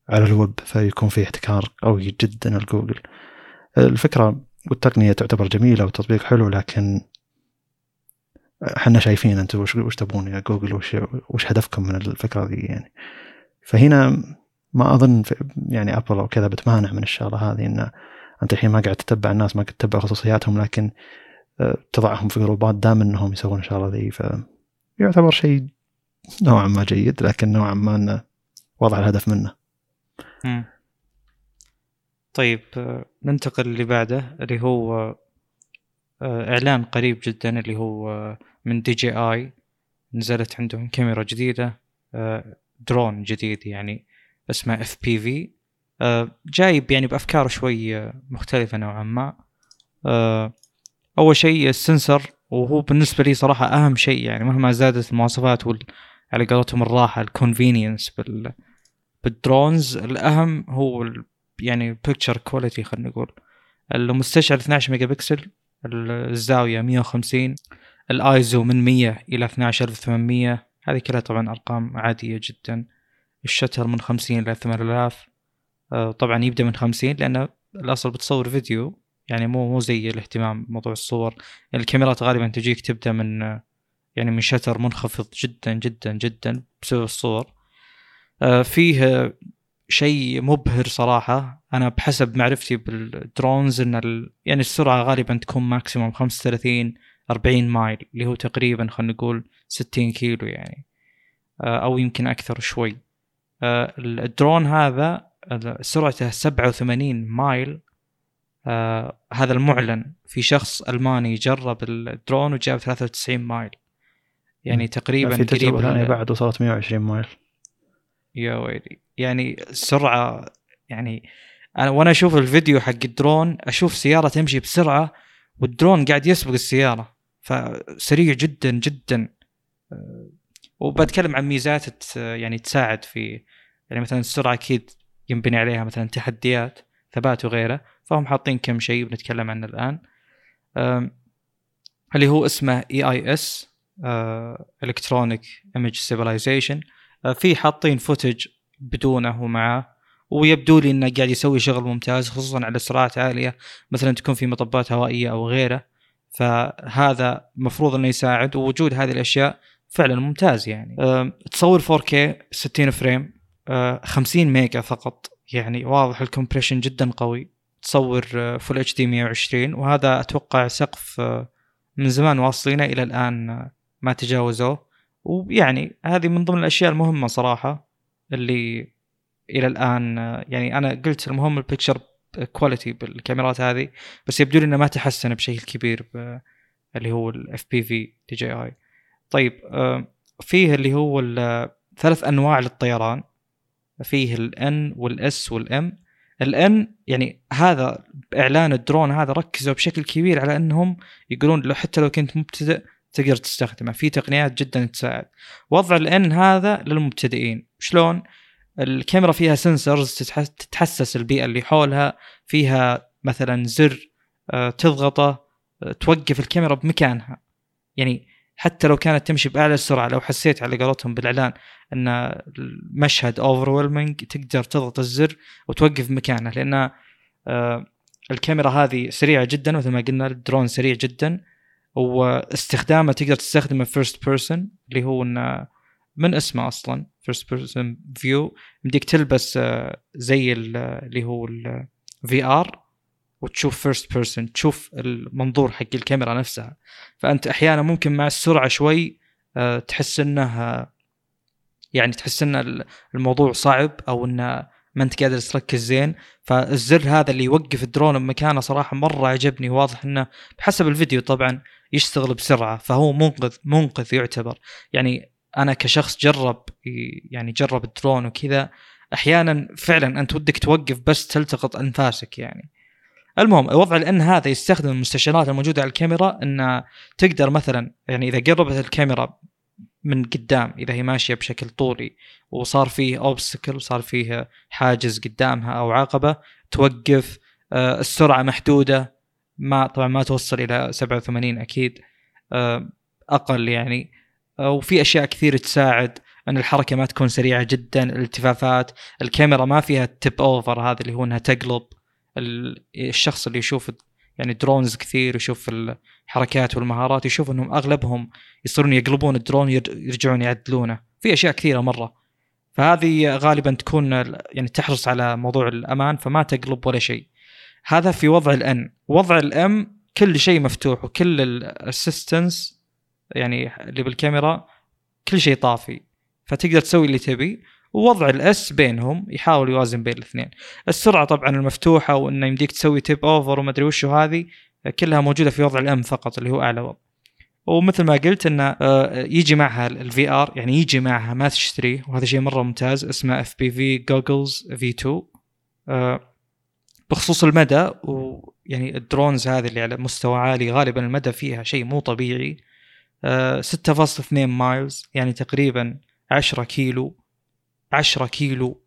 على الويب فيكون في احتكار قوي جدا لجوجل الفكرة والتقنية تعتبر جميلة والتطبيق حلو لكن إحنا شايفين أنتم وش وش تبون يا جوجل؟ وش وش هدفكم من الفكرة ذي يعني؟ فهنا ما أظن يعني أبل أو كذا بتمانع من الشغلة هذه إن أنت الحين ما قاعد تتبع الناس ما قاعد تتبع خصوصياتهم لكن آه، تضعهم في جروبات دام إنهم يسوون الشغلة ذي فيعتبر شيء نوعا ما جيد لكن نوعا ما انه وضع الهدف منه. طيب ننتقل اللي بعده اللي هو آه، إعلان قريب جدا اللي هو آه، من دي جي آي. نزلت عندهم كاميرا جديدة آه، درون جديد يعني اسمه FPV. جايب يعني بأفكار شوي مختلفة نوعا ما. أول شيء ال sensor وهو بالنسبة لي صراحة أهم شيء يعني مهما زادت المواصفات وال على قولتهم الراحة ال convenience بال بال drones الأهم هو يعني ال picture quality خلينا نقول. المستشعر 12 ميجا بكسل الزاويه 150 الايزو من 100 إلى 12800 هذه كلها طبعا أرقام عادية جدا. ال shutter من 50 إلى 8000 آه، طبعا يبدأ من 50 لأن الأصل بتصور فيديو يعني مو مو زي الاهتمام بموضوع الصور. الكاميرات غالبا تجيك تبدأ من يعني من shutter منخفض جدا جدا جدا بسبب الصور. آه، فيه شيء مبهر صراحة. أنا بحسب معرفتي بالدرونز إن ال... يعني السرعة غالبا تكون maximum 35 40 mile اللي هو تقريبا خلينا نقول 60 كيلو يعني آه، أو يمكن أكثر شوي. آه، الدرون هذا سرعته 87 mile. آه هذا المعلن في شخص ألماني جرب الدرون وجاب 93 mile. يعني تقريبا في تجربة ثانية بعد وصلت 120 mile. يا ويلي. يعني السرعه يعني أنا وأنا أشوف الفيديو حق الدرون أشوف سيارة تمشي بسرعة والدرون قاعد يسبق السيارة. فسريع جدا جدا. آه، وبتكلم عن ميزات يعني تساعد في يعني مثلا السرعة أكيد ينبني عليها مثلا تحديات ثبات وغيره. فهم حاطين كم شيء بنتكلم عنه الآن. اللي هو اسمه EIS electronic image stabilization في حاطين footage بدونه ومعاه ويبدو لي إنه قاعد يسوي شغل ممتاز خصوصا على سرعات عالية مثلا تكون في مطبات هوائية أو غيره. فهذا المفروض إنه يساعد ووجود هذه الأشياء فعلا ممتاز يعني. تصور 4K 60 frame 50 ميجا فقط. يعني واضح ال compression جدا قوي. تصور full HD 120 وهذا أتوقع سقف آه، من زمان واصلينه إلى الآن آه، ما تجاوزوه. ويعني هذه من ضمن الأشياء المهمة صراحة اللي إلى الآن يعني أنا قلت المهم ال picture quality بالكاميرات هذه بس يبدو لي إنه ما تحسن بشكل كبير اللي هو ال FPV دي جي اي طيب فيه اللي هو ثلاث أنواع للطيران. فيه الان والاس والام الان يعني هذا إعلان الدرون هذا ركزوا بشكل كبير على إنهم يقولون لو حتى لو كنت مبتدئ تقدر تستخدمه. في تقنيات جدا تساعد. وضع ال N هذا للمبتدئين. شلون؟ الكاميرا فيها sensors تتحسس البيئة اللي حولها. فيها مثلا زر آه، تضغطه آه، توقف الكاميرا بمكانها. يعني حتى لو كانت تمشي بأعلى السرعه لو حسيت على قولتهم بالإعلان أن المشهد over تقدر تضغط الزر وتوقف مكانه. لأن آه، الكاميرا هذه سريعة جدا مثل ما قلنا الدرون سريع جدا. واستخدامه تقدر تستخدمه first person اللي هو إنه من اسمه أصلا first person view يمديك تلبس آه، زي اللي هو ال VR وتشوف first person تشوف المنظور حق الكاميرا نفسها. فأنت أحيانا ممكن مع السرعة شوي آه، تحس إنه يعني تحس إن الموضوع صعب أو إنه ما أنت قادر تركز زين. فالزر هذا اللي يوقف الدرون بمكانه صراحة مرة عجبني واضح إنه بحسب الفيديو طبعا يشتغل بسرعة فهو منقذ منقذ يعتبر. يعني أنا كشخص جرب يعني جرب الدرون وكذا أحيانا فعلا أنت ودك توقف بس تلتقط أنفاسك يعني. المهم وضع الان هذا يستخدم المستشعرات الموجودة على الكاميرا إن تقدر مثلا يعني إذا قربت الكاميرا من قدام إذا هي ماشية بشكل طولي وصار فيه اوبستكل صار فيه حاجز قدامها أو عقبة توقف آه السرعة محدودة ما طبعا ما توصل إلى 87 أكيد آه أقل يعني. آه وفي أشياء كثير تساعد إن الحركة ما تكون سريعة جدا الالتفافات الكاميرا ما فيها ال tip over هذا اللي هو إنها تقلب الشخص اللي يشوف يعني drones كثير يشوف الحركات والمهارات يشوف إنهم أغلبهم يصيرون يقلبون الدرون يرجعون يعدلونه. في أشياء كثيرة مرة. فهذه غالبا تكون يعني تحرص على موضوع الأمان فما تقلب ولا شيء. هذا في وضع ال N. وضع ال M كل شيء مفتوح وكل ال assistance يعني اللي بالكاميرا كل شيء طافي. فتقدر تسوي اللي تبي. ووضع ال S بينهم يحاول يوازن بين الاثنين. السرعة طبعا المفتوحة وإنه يمديك تسوي tip over وما ادري وشو هذه كلها موجودة في وضع ال M فقط اللي هو أعلى وضع. ومثل ما قلت إنه آه، يجي معها ال VR يعني يجي معها ما تشتريه. وهذا شيء مرة ممتاز اسمه FPV goggles V2 بخصوص المدى ويعني ال drones هذه اللي على مستوى عالي غالبا المدى فيها شيء مو طبيعي. 6.2 آه، miles يعني تقريبا 10 كيلو 10 كيلو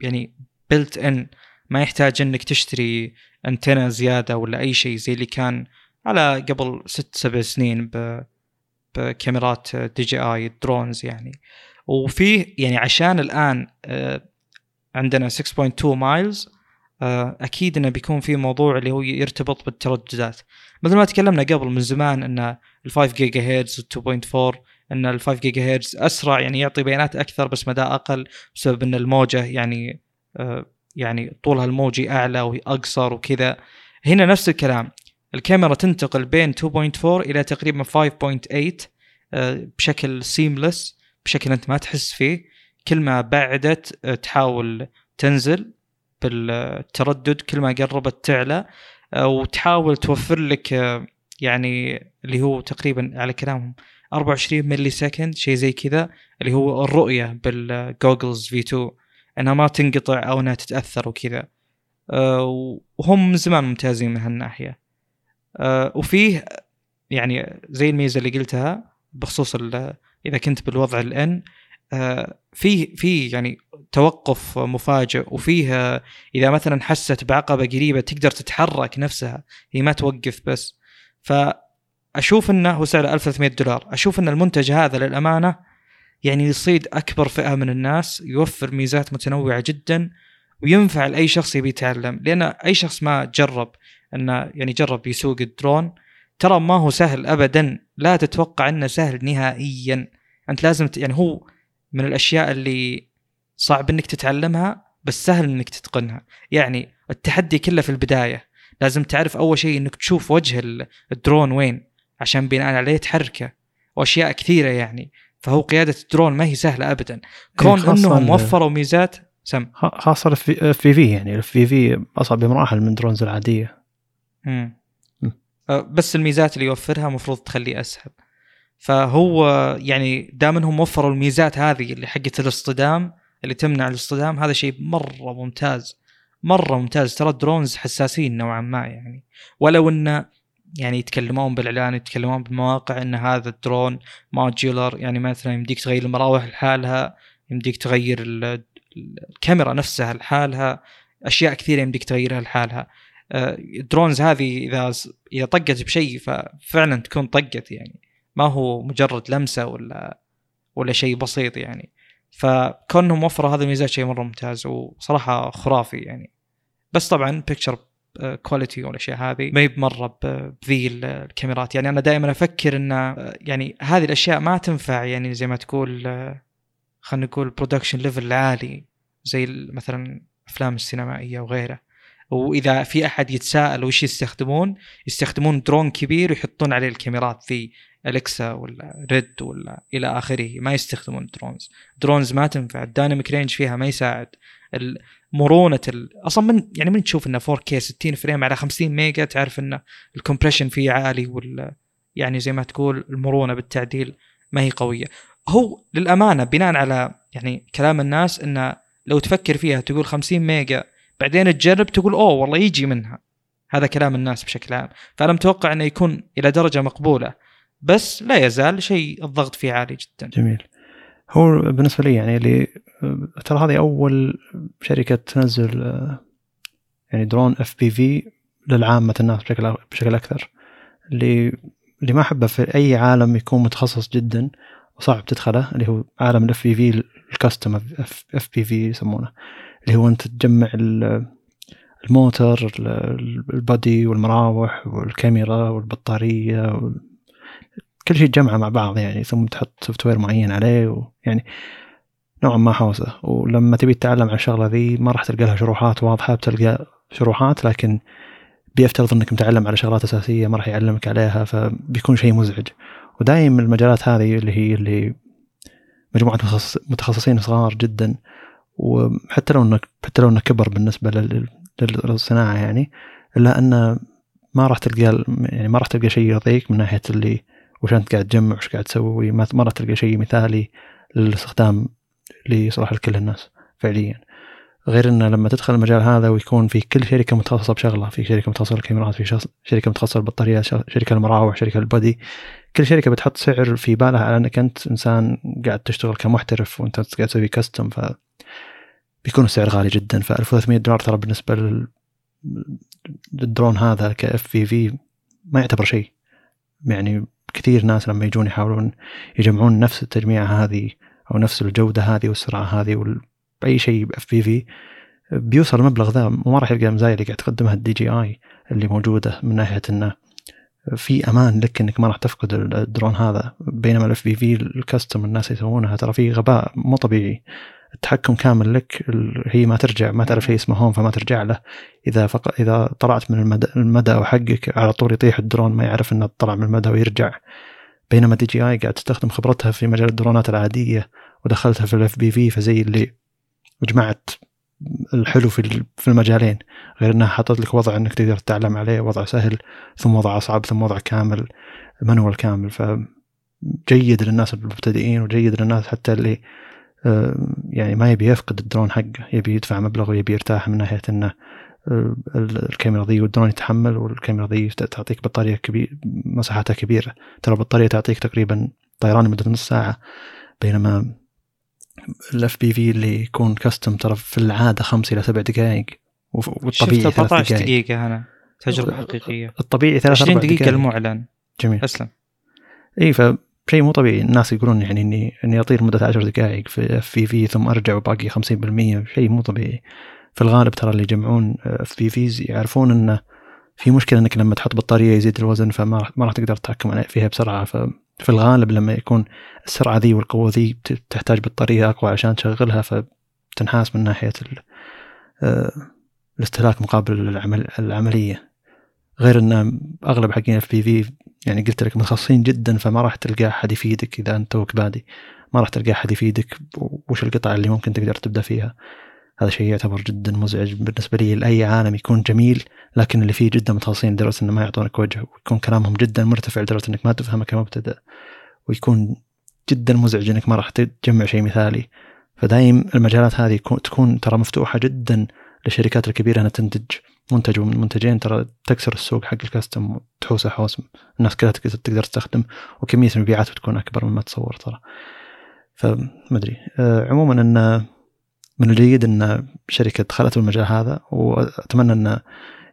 يعني built in ما يحتاج إنك تشتري انتنا زيادة ولا أي شيء زي اللي كان على قبل ست سبع سنين بكاميرات دي جي آي drones يعني. وفيه يعني عشان الآن آه، عندنا 6.2 miles أكيد إنه بيكون في موضوع اللي هو يرتبط بالترددات. مثل ما تكلمنا قبل من زمان إن ال 5 جيجا هرتز وال 2.4 إن ال 5 جيجا هرتز أسرع يعني يعطي بيانات أكثر بس مدى أقل بسبب إن الموجة يعني آه، يعني طولها الموجي أعلى واقصر وكذا. هنا نفس الكلام. الكاميرا تنتقل بين 2.4 إلى تقريبا 5.8 آه، بشكل seamless بشكل أنت ما تحس فيه. كل ما بعدت تحاول تنزل. بالتردد كل ما قربت تعلى آه، وتحاول توفر لك آه، يعني اللي هو تقريبا على كلامهم 24 millisecond شيء زي كذا اللي هو الرؤية بال goggles V2 إنها ما تنقطع أو إنها تتأثر وكذا. آه، وهم من زمان ممتازين من هالناحية. وفيه يعني زي الميزة اللي قلتها بخصوص إذا كنت بالوضع الآن في في يعني توقف مفاجئ وفيه إذا مثلا حست بعقبة قريبة تقدر تتحرك نفسها هي ما توقف بس. فأشوف إنه هو سعره 1300 دولار. أشوف إن المنتج هذا للأمانة يعني يصيد أكبر فئة من الناس يوفر ميزات متنوعة جدا وينفع لأي شخص يبي يتعلم. لأن أي شخص ما جرب إنه يعني جرب يسوق الدرون ترى ما هو سهل ابدا. لا تتوقع إنه سهل نهائيا. أنت لازم يعني هو من الأشياء اللي صعب إنك تتعلمها بس سهل إنك تتقنها. يعني التحدي كله في البداية. لازم تعرف أول شيء إنك تشوف وجه الدرون وين عشان بناء عليه تحركه. وأشياء كثيرة يعني. فهو قيادة الدرون ما هي سهلة ابدا. كون إيه إنهم وفروا ميزات سم. خاصة في في يعني ال FPV أصعب بمراحل من drones العادية. امم بس الميزات اللي يوفرها المفروض تخليه أسهل. فهو يعني دام إنهم وفروا الميزات هذه اللي حقت الاصطدام اللي تمنع الاصطدام هذا شيء مرة ممتاز مرة ممتاز. ترى ال drones حساسين نوعا ما يعني. ولو انه يعني يتكلمون بالإعلان يتكلمون بالمواقع إن هذا الدرون modular يعني مثلا يمديك تغير المراوح لحالها يمديك تغير الكاميرا نفسها لحالها أشياء كثيرة يمديك تغيرها لحالها. آه، ال drones هذه إذا إذا طقت بشيء ففعلا تكون طقت يعني. ما هو مجرد لمسة ولا ولا شيء بسيط يعني. فكونهم موفروا هذه الميزات شيء مرة ممتاز وصراحة خرافي يعني. بس طبعا picture quality والأشياء هذه ما هي بمرة بذي الكاميرات. يعني أنا دائما أفكر إن يعني هذه الأشياء ما تنفع يعني زي ما تقول خلينا نقول production level عالي زي مثلا أفلام السينمائية وغيره وإذا في أحد يتساءل وش يستخدمون يستخدمون درون كبير ويحطون عليه الكاميرات ذي. Alexa ولا RED ولا إلى آخره ما يستخدمون drones drones ما تنفع ال dynamic range فيها ما يساعد. مرونة ال... أصلا من يعني من تشوف إنه 4K 60 frame على 50 ميجا تعرف إنه ال compression فيه عالي وال يعني زي ما تقول المرونة بالتعديل ما هي قوية. هو للأمانة بناء على يعني كلام الناس إنه لو تفكر فيها تقول 50 ميجا بعدين تجرب تقول أوه والله يجي منها. هذا كلام الناس بشكل عام. فأنا متوقع إنه يكون إلى درجة مقبولة. بس لا يزال شيء الضغط فيه عالي جدا. جميل. هو بالنسبة لي يعني اللي ترى هذه أول شركة تنزل يعني درون FPV للعامة الناس بشكل بشكل أكثر. اللي اللي ما أحبه في أي عالم يكون متخصص جدا وصعب تدخله اللي هو عالم ال FPV ال custom FPV يسمونه. اللي هو أنت تجمع ال motor ال body والمراوح والكاميرا والبطارية كل شيء تجمعه مع بعض يعني ثم تحط software معين عليه ويعني نوعا ما حوسه. ولما تبي تتعلم على الشغلة ذي ما راح تلقى لها شروحات واضحة بتلقى شروحات لكن بيفترض إنك متعلم على شغلات أساسية ما راح يعلمك عليها فبيكون شيء مزعج. ودايم المجالات هذه اللي هي اللي مجموعة متخصصين صغار جدا وحتى لو إنك حتى لو انه كبر بالنسبة للصناعة يعني إلا أنه ما راح تلقى يعني ما راح تلقى شيء يرضيك من ناحية اللي وش أنت قاعد تجمع وش قاعد تسوي ما مرة تلقى شيء مثالي للاستخدام لصلاح لكل الناس فعليا. غير إنه لما تدخل المجال هذا ويكون في كل شركة متخصصة بشغلة في شركة متخصصة بالكاميرات في شركة متخصصة بالبطاريات شركة المراوح شركة البادي كل شركة بتحط سعر في بالها على إنك أنت إنسان قاعد تشتغل كمحترف وأنت قاعد تسوي كاستم ف بيكون السعر غالي جدا. ف 1300 دولار ترى بالنسبة للدرون هذا ك FPV ما يعتبر شيء. يعني كثير ناس لما يجون يحاولون يجمعون نفس التجميعة هذه أو نفس الجودة هذه والسرعة هذه بأي شيء FPV بيوصل المبلغ ذا. وما راح يلقى المزايا اللي قاعد تقدمها ال DJI اللي موجودة من ناحية إنه في أمان لك إنك ما راح تفقد الدرون هذا. بينما ال FPV ال custom الناس يسوونها ترى في غباء مو طبيعي. التحكم كامل لك هي ما ترجع ما تعرف شيء اسمه home فما ترجع له. إذا فق... إذا طلعت من المدى, المدى حقك على طول يطيح الدرون ما يعرف إنه طلع من المدى ويرجع. بينما DJI قاعد تستخدم خبرتها في مجال الدرونات العادية ودخلتها في ال FPV فزي اللي جمعت الحلو في في المجالين. غير إنها حطت لك وضع إنك تقدر تتعلم عليه وضع سهل ثم وضع أصعب ثم وضع كامل manual كامل. فجيد للناس المبتدئين وجيد للناس حتى اللي يعني ما يبي يفقد الدرون حقه يبي يدفع مبلغ ويبي يرتاح من ناحية إنه آه، الكاميرا ذي والدرون يتحمل والكاميرا ذي تعطيك بطارية كبير مساحتها كبيرة. ترى البطارية تعطيك تقريبا طيران لمدة نص ساعة بينما ال FPV اللي يكون custom ترى في العادة خمس إلى سبع دقائق والطبيعي 14 دقيقة أنا تجربة حقيقية. الطبيعي ثلاث 20 دقيقة المعلن جميل. أسلم. إي فشيء مو طبيعي. الناس يقولون يعني اني إني أطير مدة 10 دقائق في FPV ثم أرجع وباقي 50% شيء مو طبيعي. في الغالب ترى اللي يجمعون FPVs يعرفون إنه في مشكلة إنك لما تحط بطارية يزيد الوزن فما راح ما راح تقدر تتحكم فيها بسرعة. ف في الغالب لما يكون السرعة ذي والقوة ذي تحتاج بطارية أقوى عشان تشغلها فتنحاس من ناحية آه، الاستهلاك مقابل العمل العملية. غير أن أغلب حقين FPV يعني قلت لك متخصصين جدا فما راح تلقى أحد يفيدك إذا أنت توك بادي ما راح تلقى أحد يفيدك وش القطع اللي ممكن تقدر تبدأ فيها. هذا شيء يعتبر جدا مزعج بالنسبة لي. لأي عالم يكون جميل لكن اللي فيه جدا متخصصين لدرجة إنه ما يعطونك وجه ويكون كلامهم جدا مرتفع لدرجة إنك ما تفهمه كمبتدئ ويكون جدا مزعج إنك ما راح تجمع شيء مثالي. فدايم المجالات هذه تكون ترى مفتوحة جدا للشركات الكبيرة إنها تنتج. منتج ومن منتجين ترى تكسر السوق حق الكاستم وتحوسه حوس الناس كلها تقدر تستخدم وكمية المبيعات بتكون أكبر مما تصور ترى. فما أدري. أه عموما أن من الجيد أن شركة دخلت المجال هذا وأتمنى أن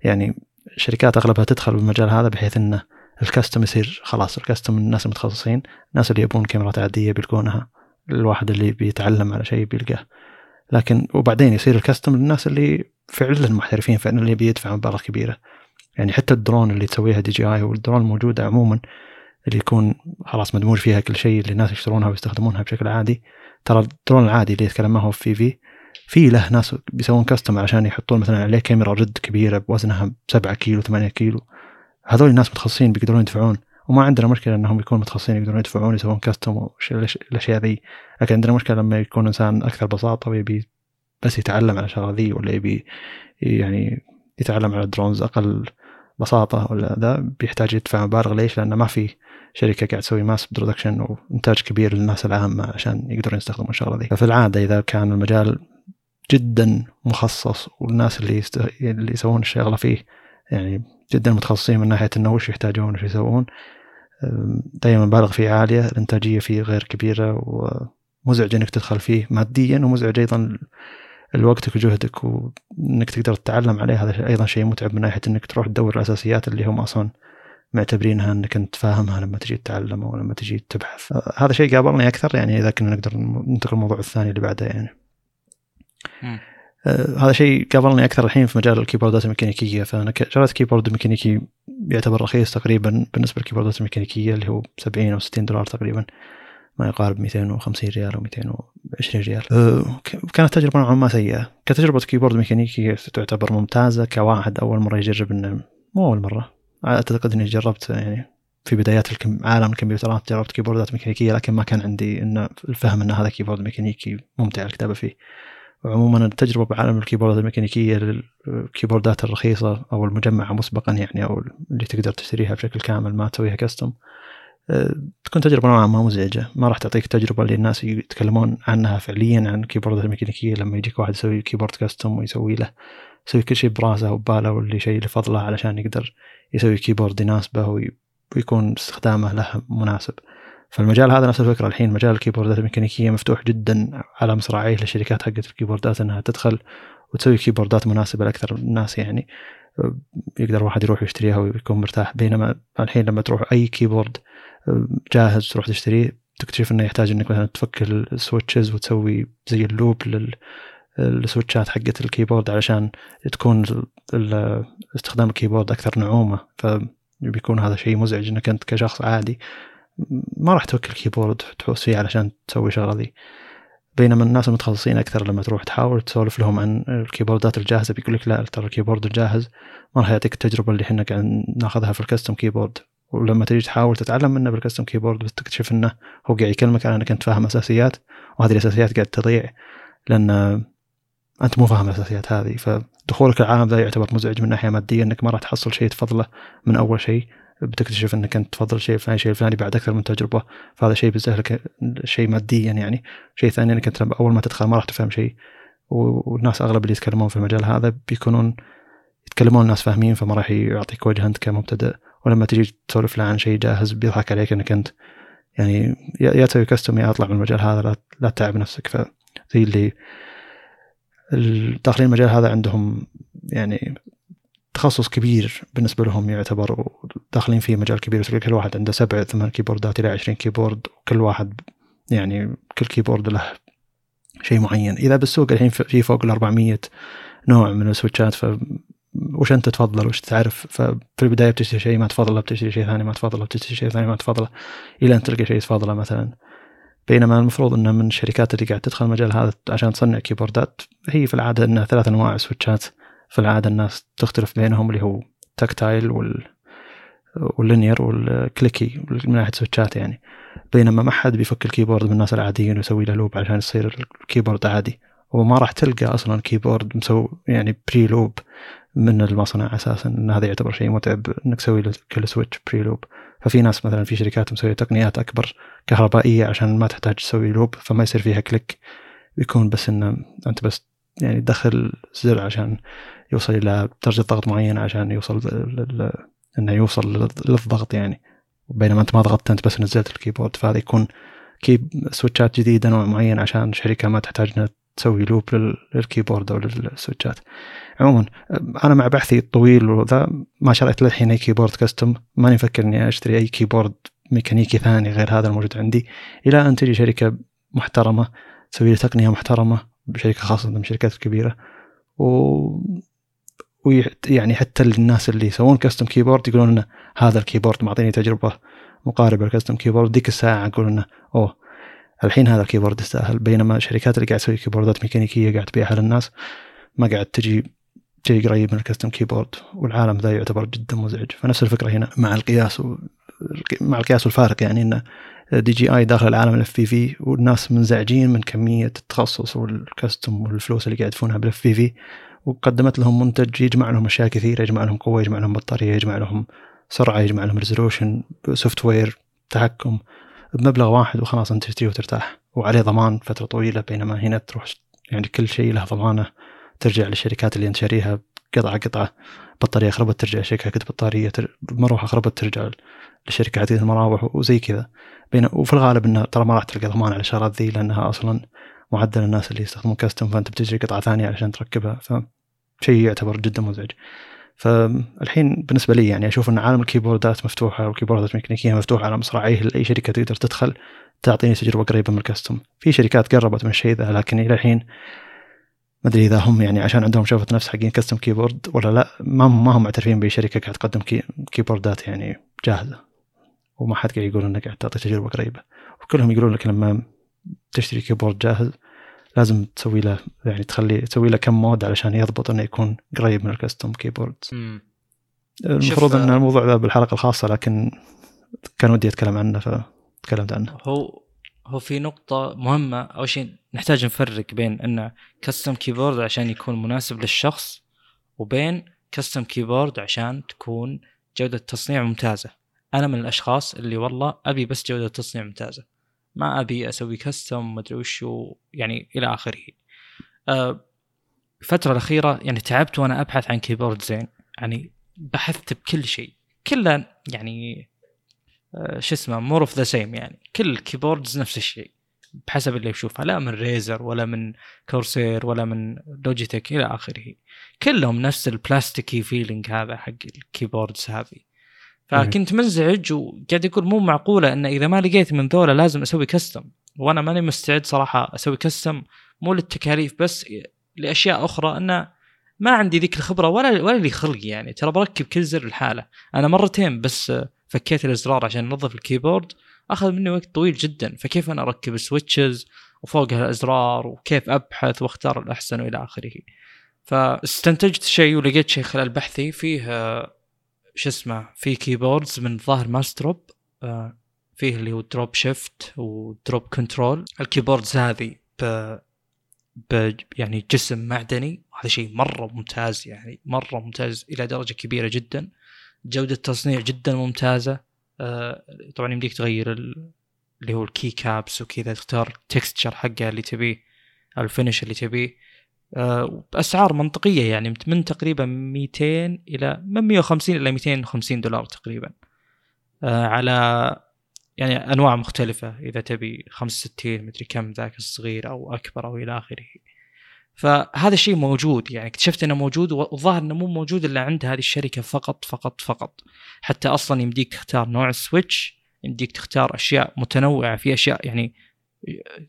يعني شركات أغلبها تدخل بالمجال هذا بحيث انه الكاستم يصير خلاص الكاستم الناس المتخصصين الناس اللي يبون كاميرات عادية بيلقونها الواحد اللي بيتعلم على شيء بيلقاه. لكن وبعدين يصير ال custom للناس اللي فعلا محترفين فعلا اللي بيدفع مبالغ كبيرة. يعني حتى الدرون اللي تسويها DJI والدرون الموجوده عموما اللي يكون خلاص مدموج فيها كل شيء اللي الناس يشترونها ويستخدمونها بشكل عادي. ترى الدرون العادي اللي يتكلم معه في في في له ناس بيسوون custom عشان يحطون مثلا عليه كاميرا RED كبيرة بوزنها 7 كيلو 8 كيلو. هذول الناس متخصصين بيقدرون يدفعون. وما عندنا مشكلة إنهم يكونوا متخصصين يقدرون يدفعون يسوون custom الاشياء ذي لكن عندنا مشكلة لما يكون إنسان أكثر بساطة ويبي بس يتعلم على الشغله ذي ولا يبي يعني يتعلم على ال drones أقل بساطة ولا ذا بيحتاج يدفع مبالغ ليش؟ لأنه ما في شركة قاعد تسوي mass production وإنتاج كبير للناس العامة عشان يقدرون يستخدمون الشغلة ذي ففي العادة إذا كان المجال جدا مخصص والناس اللي يست... اللي يسوون الشغلة فيه يعني جدا متخصصين من ناحية إنه وش يحتاجون وش يسوون دائما مبالغ فيه عالية الإنتاجية فيه غير كبيرة ومزعج إنك تدخل فيه ماديا ومزعج أيضا لوقتك وجهدك وإنك تقدر تتعلم عليه هذا أيضا شيء متعب من ناحية إنك تروح تدور الأساسيات اللي هم أصلا معتبرينها إنك أنت فاهمها لما تجي تتعلم أو لما تجي تبحث. هذا شيء قابلني أكثر يعني إذا كنا نقدر ننتقل للموضوع الثاني اللي بعده يعني. آه هذا شيء قابلني أكثر الحين في مجال الكيبوردات الميكانيكيه فأنا شريت keyboard ميكانيكي يعتبر رخيص تقريبا بالنسبة للكيبوردات الميكانيكيه اللي هو 70 أو 60 دولار تقريبا. ما يقارب 250 ريال أو 220 ريال. آه كانت تجربة نوعا ما سيئة. كتجربة keyboard ميكانيكي تعتبر ممتازة كواحد أول مرة يجرب إنه مو أول مرة. أعتقد إني جربت يعني في بدايات عالم الكمبيوترات جربت كيبوردات ميكانيكية لكن ما كان عندي انه الفهم إن هذا keyboard ميكانيكي ممتع الكتابة فيه. وعموما التجربة بعالم الكيبوردات الميكانيكية للكيبوردات الرخيصة أو المجمعة مسبقا يعني أو اللي تقدر تشتريها بشكل كامل ما تسويها custom أه، تكون تجربة نوعا ما مزعجة. ما راح تعطيك تجربة اللي الناس يتكلمون عنها فعليا عن الكيبوردات الميكانيكية لما يجيك واحد يسوي keyboard custom ويسوي له يسوي كل شيء براسه وبباله واللي شيء لفضله علشان يقدر يسوي keyboard يناسبه ويكون استخدامه له مناسب. فالمجال هذا نفس الفكرة. الحين مجال الكيبوردات الميكانيكيه مفتوح جدا على مصراعيه للشركات حقت الكيبوردات إنها تدخل وتسوي كيبوردات مناسبة لأكثر الناس يعني. يقدر واحد يروح يشتريها ويكون مرتاح. بينما الحين لما تروح أي keyboard جاهز تروح تشتريه تكتشف إنه يحتاج إنك مثلا تفك ال switches وتسوي زي ال lube لل السويتشات حقت ال keyboard علشان تكون استخدام ال keyboard أكثر نعومة. فبيكون هذا شيء مزعج إنك أنت كشخص عادي ما راح توكل ال keyboard تحوس فيه علشان تسوي الشغله ذي. بينما الناس المتخصصين أكثر لما تروح تحاول تسولف لهم عن الكيبوردات الجاهزة بيقول لك لا ترى ال keyboard الجاهز ما راح يعطيك التجربة اللي إحنا قاعد ناخذها في ال custom keyboard ولما تيجي تحاول تتعلم منه بال custom keyboard بتكتشف إنه هو قاعد يكلمك على انك انت فاهم أساسيات وهذه الأساسيات قاعد تضيع لأن أنت مو فاهم الأساسيات هذه. فدخولك العالم ذا يعتبر مزعج من ناحية مادية إنك ما راح تحصل شيء تفضله من أول شيء. بتكتشف إنك أنت تفضل شيء الفلاني شيء الفلاني بعد أكثر من تجربة. فهذا شيء بيسهلك شيء ماديا يعني. شيء ثاني إنك أنت أول ما تدخل ما راح تفهم شيء. والناس أغلب اللي يتكلمون في المجال هذا بيكونون يتكلمون الناس فاهمين فما راح يعطيك وجه أنت كمبتدئ. ولما تجي تسولف له عن شيء جاهز بيضحك عليك إنك أنت يعني يا تسوي كاستم يا أطلع من المجال هذا لا, لا تتعب نفسك. فزي اللي داخلين المجال هذا عندهم يعني تخصص كبير بالنسبة لهم يعتبر داخلين فيه مجال كبير كل واحد عنده سبع ثمان كيبوردات إلى 20 keyboard وكل واحد يعني كل keyboard له شيء معين. إذا بالسوق الحين في فوق ال 400 نوع من السويتشات ف وش أنت تفضل؟ وش تعرف؟ ففي البداية بتشتري شيء ما تفضله بتشتري شيء ثاني ما تفضله بتشتري شيء ثاني ما تفضله إلى أن تلقى شيء تفضله مثلا. بينما المفروض إنه من الشركات اللي قاعد تدخل المجال هذا عشان تصنع كيبوردات هي في العادة إنها ثلاث أنواع سويتشات في العادة الناس تختلف بينهم اللي هو tactile وال وال linear وال clicky من ناحية سويتشات يعني. بينما ما حد بيفك ال keyboard من الناس العاديين ويسوي له lube عشان يصير ال keyboard عادي. وما راح تلقى أصلا keyboard مسوي يعني pre-lube من المصنع أساسا إن هذا يعتبر شيء متعب إنك تسوي كل switch pre-lube ففي ناس مثلا في شركات مسوية تقنيات أكبر كهربائية عشان ما تحتاج تسوي lube فما يصير فيها click يكون بس إنه أنت بس يعني تدخل زر عشان يوصل إلى درجة ضغط معينة عشان يوصل. إنه يوصل للضغط يعني بينما أنت ما ضغطت أنت بس نزلت ال keyboard فهذا يكون كيب سويتشات جديدة نوع معين عشان شركة ما تحتاج إنها تسوي lube لل keyboard أو للسويتشات. عموما أنا مع بحثي الطويل وذا ما شريت للحين أي keyboard custom ماني مفكر إني أشتري أي keyboard ميكانيكي ثاني غير هذا الموجود عندي. إلى أن تجي شركة محترمة تسوي لي تقنية محترمة بشركة خاصة من الشركات الكبيره و ويعني حتى الناس اللي يسوون custom keyboard يقولون إنه هذا ال keyboard معطيني تجربة مقاربة لل custom keyboard ديك الساعة أقول إنه أوه الحين هذا ال keyboard يستاهل. بينما الشركات اللي قاعد تسوي كيبوردات ميكانيكية قاعد تبيعها للناس ما قاعد تجي شيء قريب من ال custom keyboard والعالم ذا يعتبر جدا مزعج. فنفس الفكرة هنا مع القياس و... مع القياس والفارق يعني انه DJI داخل العالم ال FPV والناس منزعجين من كمية التخصص وال custom والفلوس اللي قاعد يدفعونها بال FPV وقدمت لهم منتج يجمع لهم أشياء كثيرة يجمع لهم قوة يجمع لهم بطارية يجمع لهم سرعة يجمع لهم resolution software تحكم. بمبلغ واحد وخلاص أنت تشتري وترتاح. وعليه ضمان فترة طويلة بينما هنا تروح يعني كل شيء له ضمانة. ترجع للشركات اللي أنت شاريها قطعة قطعة. بطارية خربت ترجع شركة بطارية مروحة خربت ترجع لشركه عديده المراوح وزي كذا. بين وفي الغالب إنه ترى ما راح تلقى ضمان على الشغلات ذي لأنها أصلا معدل الناس اللي يستخدمون كاستم فأنت بتشتري قطعة ثانية علشان تركبها. فشيء يعتبر جدا مزعج. فالحين بالنسبة لي يعني أشوف أن عالم الكيبوردات مفتوحة والكيبوردات الميكانيكية مفتوحة على مصراعيه لاي شركة تقدر تدخل تعطيني تجربة قريبة من الكاستم. في شركات قربت من الشيء ذا لكن إلى الحين ما أدري إذا هم يعني عشان عندهم شوفة نفس حقين custom keyboard ولا لا ما ما هم معترفين بشركه قاعد تقدم كي كيبوردات يعني جاهزة. وما حد قاعد يقول إنك قاعد تعطي تجربة قريبة. وكلهم يقولون لك لما تشتري keyboard جاهز لازم تسوي له يعني تخلي تسوي له كم mod علشان يضبط إنه يكون قريب من ال custom keyboard المفروض إن الموضوع ذا بالحلقة الخاصة لكن كان ودي أتكلم عنه فتكلمت عنه. هو هو في نقطة مهمة أول شيء نحتاج نفرق بين أن custom keyboard عشان يكون مناسب للشخص وبين custom keyboard عشان تكون جودة تصنيع ممتازة. أنا من الأشخاص اللي والله أبي بس جودة تصنيع ممتازة. ما أبي أسوي custom ما أدري وشو يعني إلى آخره. أه الفترة الأخيرة يعني تعبت وأنا أبحث عن keyboard زين. يعني بحثت بكل شيء. كله يعني أه شو اسمه more of the same يعني. كل ال keyboards نفس الشيء. بحسب اللي يشوفها. لا من Razer ولا من Corsair ولا من Logitech إلى آخره. كلهم نفس ال plasticky feeling هذا حق ال keyboards هذه. فكنت منزعج وقاعد يقول مو معقولة إن إذا ما لقيت من ذولا لازم أسوي custom وأنا ماني مستعد صراحة أسوي custom مو للتكاليف بس لأشياء أخرى. إنه ما عندي ذيك الخبرة ولا ولا لي خلق يعني. ترى بركب كل زر لحاله أنا مرتين بس فكيت الإزرار عشان أنظف ال keyboard. أخذ مني وقت طويل جدا. فكيف أنا أركب ال switches وفوقها الازرار وكيف أبحث وأختار الأحسن وإلى آخره. فاستنتجت شيء ولقيت شيء خلال بحثي فيه شو اسمه في keyboards من ظاهر Massdrop آه، فيه اللي هو Drop Shift و Drop Control. ال keyboards هذه ب... ب يعني جسم معدني هذا شيء مرة ممتاز يعني مرة ممتاز إلى درجة كبيرة جدا. جودة التصنيع جدا ممتازة. آه، طبعا يمديك تغير اللي هو ال keycaps وكذا تختار ال texture حقه اللي تبيه ال finish اللي تبيه. باسعار منطقية يعني من تقريبا 200 إلى من 150 إلى 250 دولار تقريبا. آه، على يعني أنواع مختلفة إذا تبي 65 مدري كم ذاك الصغير أو أكبر أو إلى آخره. فهذا الشيء موجود يعني اكتشفت إنه موجود والظاهر إنه مو موجود إلا عند هذه الشركة فقط فقط فقط. حتى أصلا يمديك تختار نوع ال switch يمديك تختار أشياء متنوعة في أشياء يعني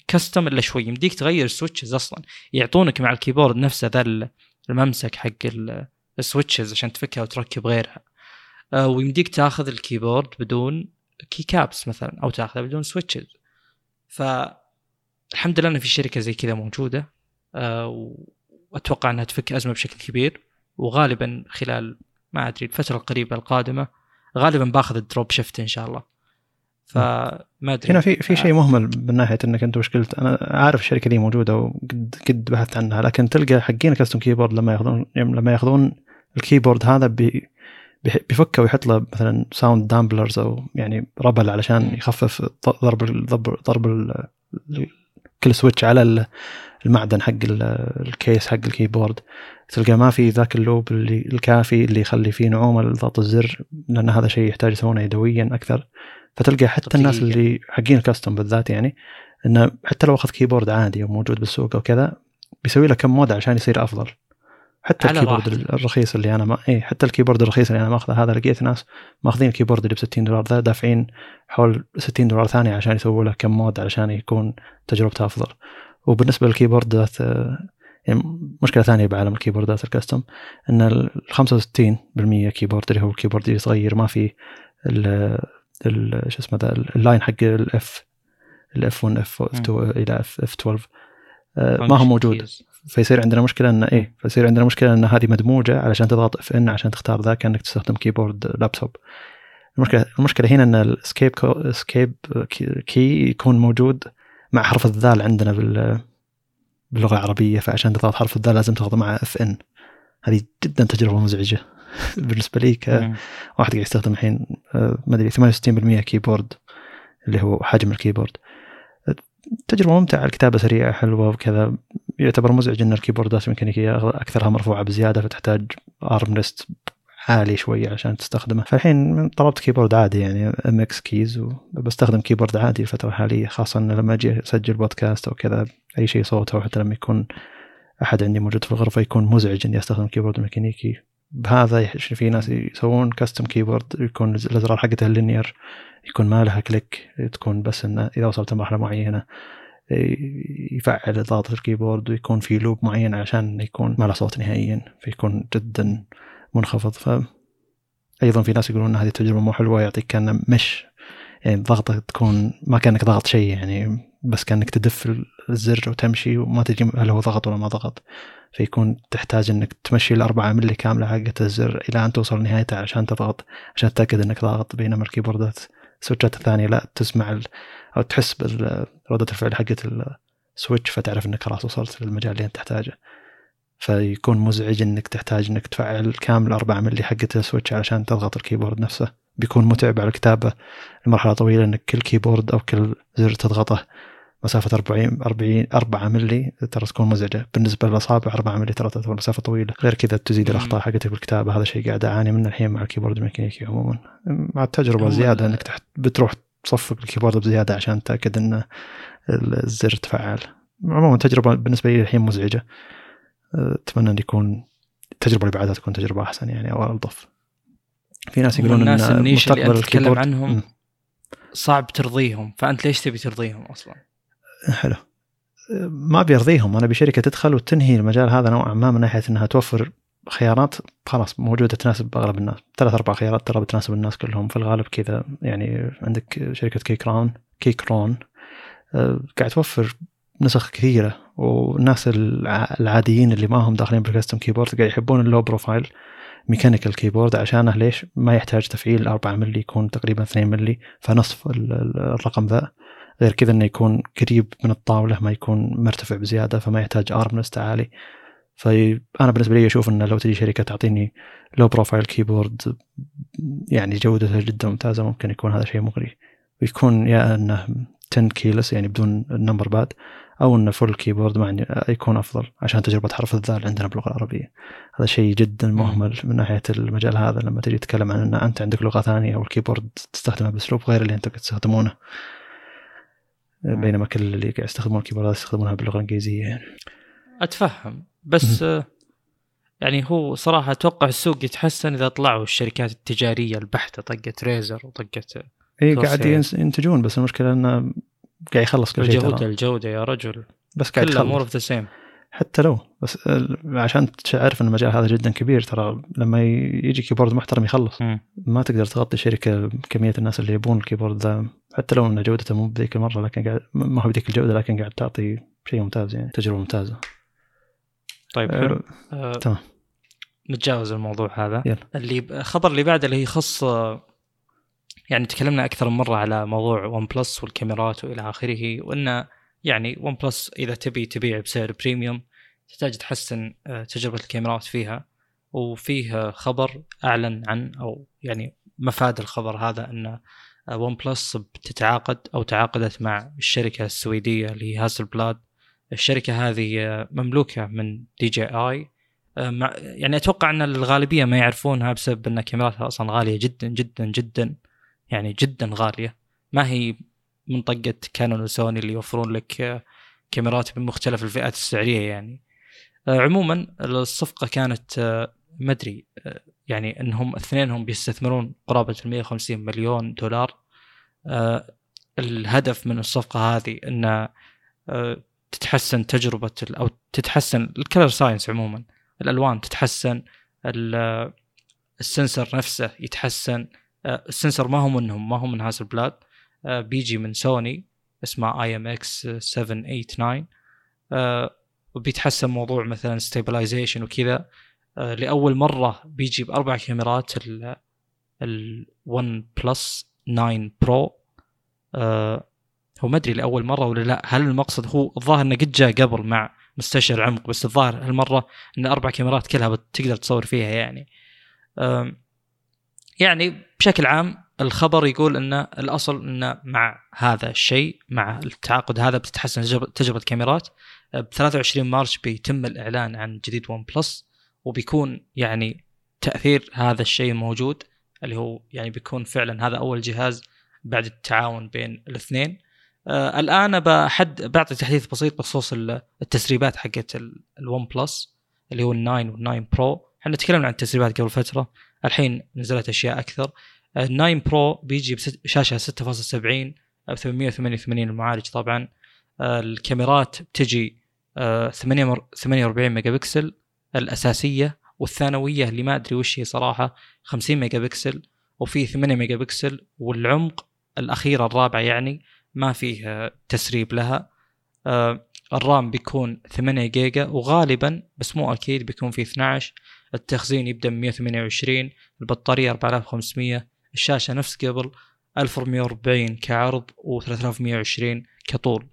custom إلا شوي. يمديك تغير ال switches أصلا. يعطونك مع ال keyboard نفسه ذا الممسك حق ال switches عشان تفكها وتركب غيرها. آه، ويمديك تاخذ ال keyboard بدون keycaps مثلا أو تاخذه بدون switches فالحمد لله إن في شركة زي كذا موجودة. آه، واتوقع إنها تفك أزمة بشكل كبير. وغالبا خلال ما أدري الفترة القريبة القادمة غالبا باخذ ال Drop Shift إن شاء الله. فما أدري. هنا في في شيء مهمل من ناحية إنك أنت وش قلت أنا عارف الشركة دي موجودة وقد قد بحثت عنها لكن تلقى حقين custom keyboard لما ياخذون لما ياخذون ال keyboard هذا بي بيفكه ويحط له مثلا sound dampeners أو يعني rubber علشان يخفف ضرب ضرب ضرب كل switch على المعدن حق ال case حق ال keyboard. تلقى ما في ذاك ال lube اللي الكافي اللي يخلي فيه نعومة لضغط الزر لأن هذا شيء يحتاج يسوونه يدويا أكثر. فتلقى حتى الناس اللي حقين ال custom بالذات يعني إنه حتى لو اخذ keyboard عادي وموجود بالسوق أو كذا بيسوي له كم mod عشان يصير أفضل. حتى ال keyboard راحتك. الرخيص اللي أنا ما اي حتى ال keyboard الرخيص اللي أنا ماخذه هذا لقيت ناس ماخذين ال keyboard اللي ب 60 دولار ذا دافعين حول 60 دولار ثانية عشان يسووا له كم mod علشان يكون تجربته أفضل. وبالنسبة للكيبوردات يعني مشكلة ثانية بعالم الكيبوردات ال custom إن ال 65% keyboard اللي هو ال keyboard اللي صغير ما في شو اسمه ذا ال line حق ال F ال F 1 F 2 إلى F 12 ما هو موجود. فيصير عندنا مشكلة ان إيه فيصير عندنا مشكلة إن هذه مدموجة علشان تضغط Fn عشان تختار ذا كأنك تستخدم keyboard laptop المشكلة المشكلة هنا إن ال escape escape key يكون موجود مع حرف الذال عندنا بال باللغة العربية فعشان تضغط حرف الذال لازم تضغط مع Fn هذه جدا تجربة مزعجة. بالنسبة لي كواحد قاعد يستخدم الحين آه، ما أدري 68% keyboard اللي هو حجم ال keyboard. تجربة ممتعة الكتابة سريعة حلوة وكذا. يعتبر مزعج إن الكيبوردات الميكانيكيه أكثرها مرفوعة بزيادة فتحتاج arm rest عالي شوية عشان تستخدمه. فالحين طلبت keyboard عادي يعني MX Keys وبستخدم keyboard عادي الفترة الحاليه خاصة لما أجي أسجل بودكاست أو كذا أي شيء صوت أو حتى لما يكون أحد عندي موجود في الغرفة يكون مزعج إني أستخدم keyboard ميكانيكي. بهذا في ناس يسوون custom keyboard يكون الأزرار حقتها ال linear يكون ما لها click تكون بس انه إذا وصلت لمرحلة معينة يفعل ضغط ال keyboard ويكون في lube معين عشان يكون ما له صوت نهائيا فيكون جدا منخفض. ف أيضا في ناس يقولون إن هذه التجربة مو حلوة يعطيك كأن مش. يعني ضغطة تكون ما كأنك ضغط شيء يعني بس كأنك تدف الزر وتمشي وما تدري هل هو ضغط ولا ما ضغط. فيكون تحتاج إنك تمشي الأربعة ملي كاملة حقت الزر إلى أن توصل نهايتها عشان تضغط عشان تتأكد إنك ضاغط بينما الكيبوردات السويتشات الثانية. لا تسمع ال... أو تحس بردة الفعل حقت ال switch فتعرف إنك خلاص وصلت للمجال اللي أنت تحتاجه. فيكون مزعج إنك تحتاج إنك تفعل كامل 4 ملي حقت ال switch علشان تضغط ال keyboard نفسه. بيكون متعب على الكتابة لمرحلة طويلة إنك كل keyboard أو كل زر تضغطه. مسافة 40 40 4 ملي ترى تكون مزعجة. بالنسبة للأصابع 4 ملي ترى تعتبر مسافة طويلة. غير كذا تزيد الأخطاء حقتك بالكتابة. هذا شيء قاعد أعاني منه الحين مع ال keyboard الميكانيكي عموما. مع التجربة زيادة إنك تحت بتروح تصفق الكيبورد بزيادة عشان تتأكد إن الزر تفعل عموما تجربة بالنسبة لي الحين مزعجة. أتمنى إن يكون التجربة اللي بعدها تكون تجربة أحسن يعني أو ألطف. في ناس يقولون الناس النيش اللي تتكلم عنهم. صعب ترضيهم. فأنت ليش تبي ترضيهم أصلا؟ حلو. ما بيرضيهم. أنا بشركة تدخل وتنهي المجال هذا نوعا ما من ناحية إنها توفر خيارات. خلاص موجودة تناسب اغلب الناس. ثلاث أربع خيارات ترى بتناسب الناس كلهم. في الغالب كذا. يعني عندك شركة Keychron Keychron آه، قاعد توفر نسخ كثيرة. والناس العاديين اللي ما هم داخلين بال custom keyboard قاعد يحبون ال low profile mechanical keyboard عشانه ليش؟ ما يحتاج تفعيل 4 ملي يكون تقريبا 2 ملي فنصف الرقم ذا. غير كذا إنه يكون قريب من الطاولة ما يكون مرتفع بزيادة فما يحتاج arm rest عالي فانا بالنسبة لي أشوف إنه لو تجي شركة تعطيني لو profile keyboard يعني جودته جدا ممتازة ممكن يكون هذا شيء مغري. ويكون يا إنه 10 keyless يعني بدون ال number pad أو إنه full keyboard مع يكون أفضل عشان تجربة حرف الذال عندنا باللغة العربية. هذا شيء جدا مهمل من ناحية المجال هذا لما تجي تتكلم عن ان أنت عندك لغة ثانية أو ال keyboard تستخدمه بأسلوب غير اللي أنت تستخدمونه. بينما كل اللي قاعد يستخدمون الكيبوردات يستخدمونها باللغة الإنجليزية يعني. أتفهم. بس يعني هو صراحة أتوقع السوق يتحسن إذا طلعوا الشركات التجارية البحتة طقت ريزر وطقت اي قاعد ينتجون بس المشكلة إنه قاعد يخلص كل شيء الجودة الجودة يا رجل. بس قاعد كلها امور the same حتى لو بس عشان تعرف إن المجال هذا جدا كبير ترى لما يجي keyboard محترم يخلص. م. ما تقدر تغطي شركة بكميه الناس اللي يبون ال keyboard ذا حتى لو إن جودته مو بذيك المرة لكن قاعد ما هو بذيك الجودة لكن قاعد تعطي شيء ممتاز يعني تجربة ممتازة. طيب حلو. آه تمام نتجاوز الموضوع هذا. يلا. اللي الخبر اللي بعده اللي يخص يعني تكلمنا أكثر من مرة على موضوع OnePlus والكاميرات وإلى آخره وإن يعني OnePlus إذا تبي تبيع بسعر premium تحتاج تحسن آه، تجربة الكاميرات فيها وفيه خبر أعلن عن أو يعني مفاد الخبر هذا أن OnePlus بتتعاقد أو تعاقدت مع الشركة السويدية اللي هي Hasselblad الشركة هذه آه، مملوكة من DJI يعني أتوقع أن الغالبية ما يعرفونها بسبب أن كاميراتها أصلا غالية جدا جدا جدا يعني جدا غالية. ما هي من طقه Canon و Sony اللي يوفرون لك آه، كاميرات بمختلف الفئات السعرية يعني. آه، عموما الصفقة كانت آه، ما أدري يعني إنهم اثنينهم بيستثمرون قرابة ال 150 مليون دولار. الهدف من الصفقة هذه إن تتحسن تجربة أو تتحسن ال color science عموما. الألوان تتحسن ال sensor نفسه يتحسن. آه، ال sensor ما هو منهم ما هو من Hasselblad آه، بيجي من سوني اسمه IMX 789 وبيتحسن موضوع مثلا stabilization وكذا. آه، لأول مرة بيجي بأربع كاميرات ال OnePlus 9 Pro. هو ما أدري لأول مرة ولا لا. هل المقصد هو الظاهر إنه قد جاء قبل مع مستشعر عمق بس الظاهر هالمرة إن أربع كاميرات كلها بتقدر تصور فيها يعني. يعني بشكل عام الخبر يقول إن الأصل إن مع هذا الشيء مع التعاقد هذا بتتحسن تجربه الكاميرات ب 23 مارس بيتم الإعلان عن جديد OnePlus وبيكون يعني تأثير هذا الشيء موجود اللي هو يعني بيكون فعلا هذا أول جهاز بعد التعاون بين الاثنين. آه الآن بحد بعطي تحديث بسيط بخصوص التسريبات حقت ال OnePlus اللي هو ال Nine وال Nine Pro. إحنا تكلمنا عن التسريبات قبل فترة الحين نزلت أشياء أكثر. 9 Pro بيجي بشاشه 6.70 أو 888 المعالج طبعا. الكاميرات بتجي 48 ميجا بكسل الأساسية والثانوية اللي ما أدري وش هي صراحة 50 ميجا بكسل وفي 8 ميجا بكسل والعمق الاخيره الرابعه يعني ما فيه تسريب لها. ال RAM بيكون 8 جيجا وغالبا بس مو أكيد بيكون في 12 التخزين يبدأ من 128 البطارية 4500 الشاشة نفس قبل 1440 كعرض و3120 كطول.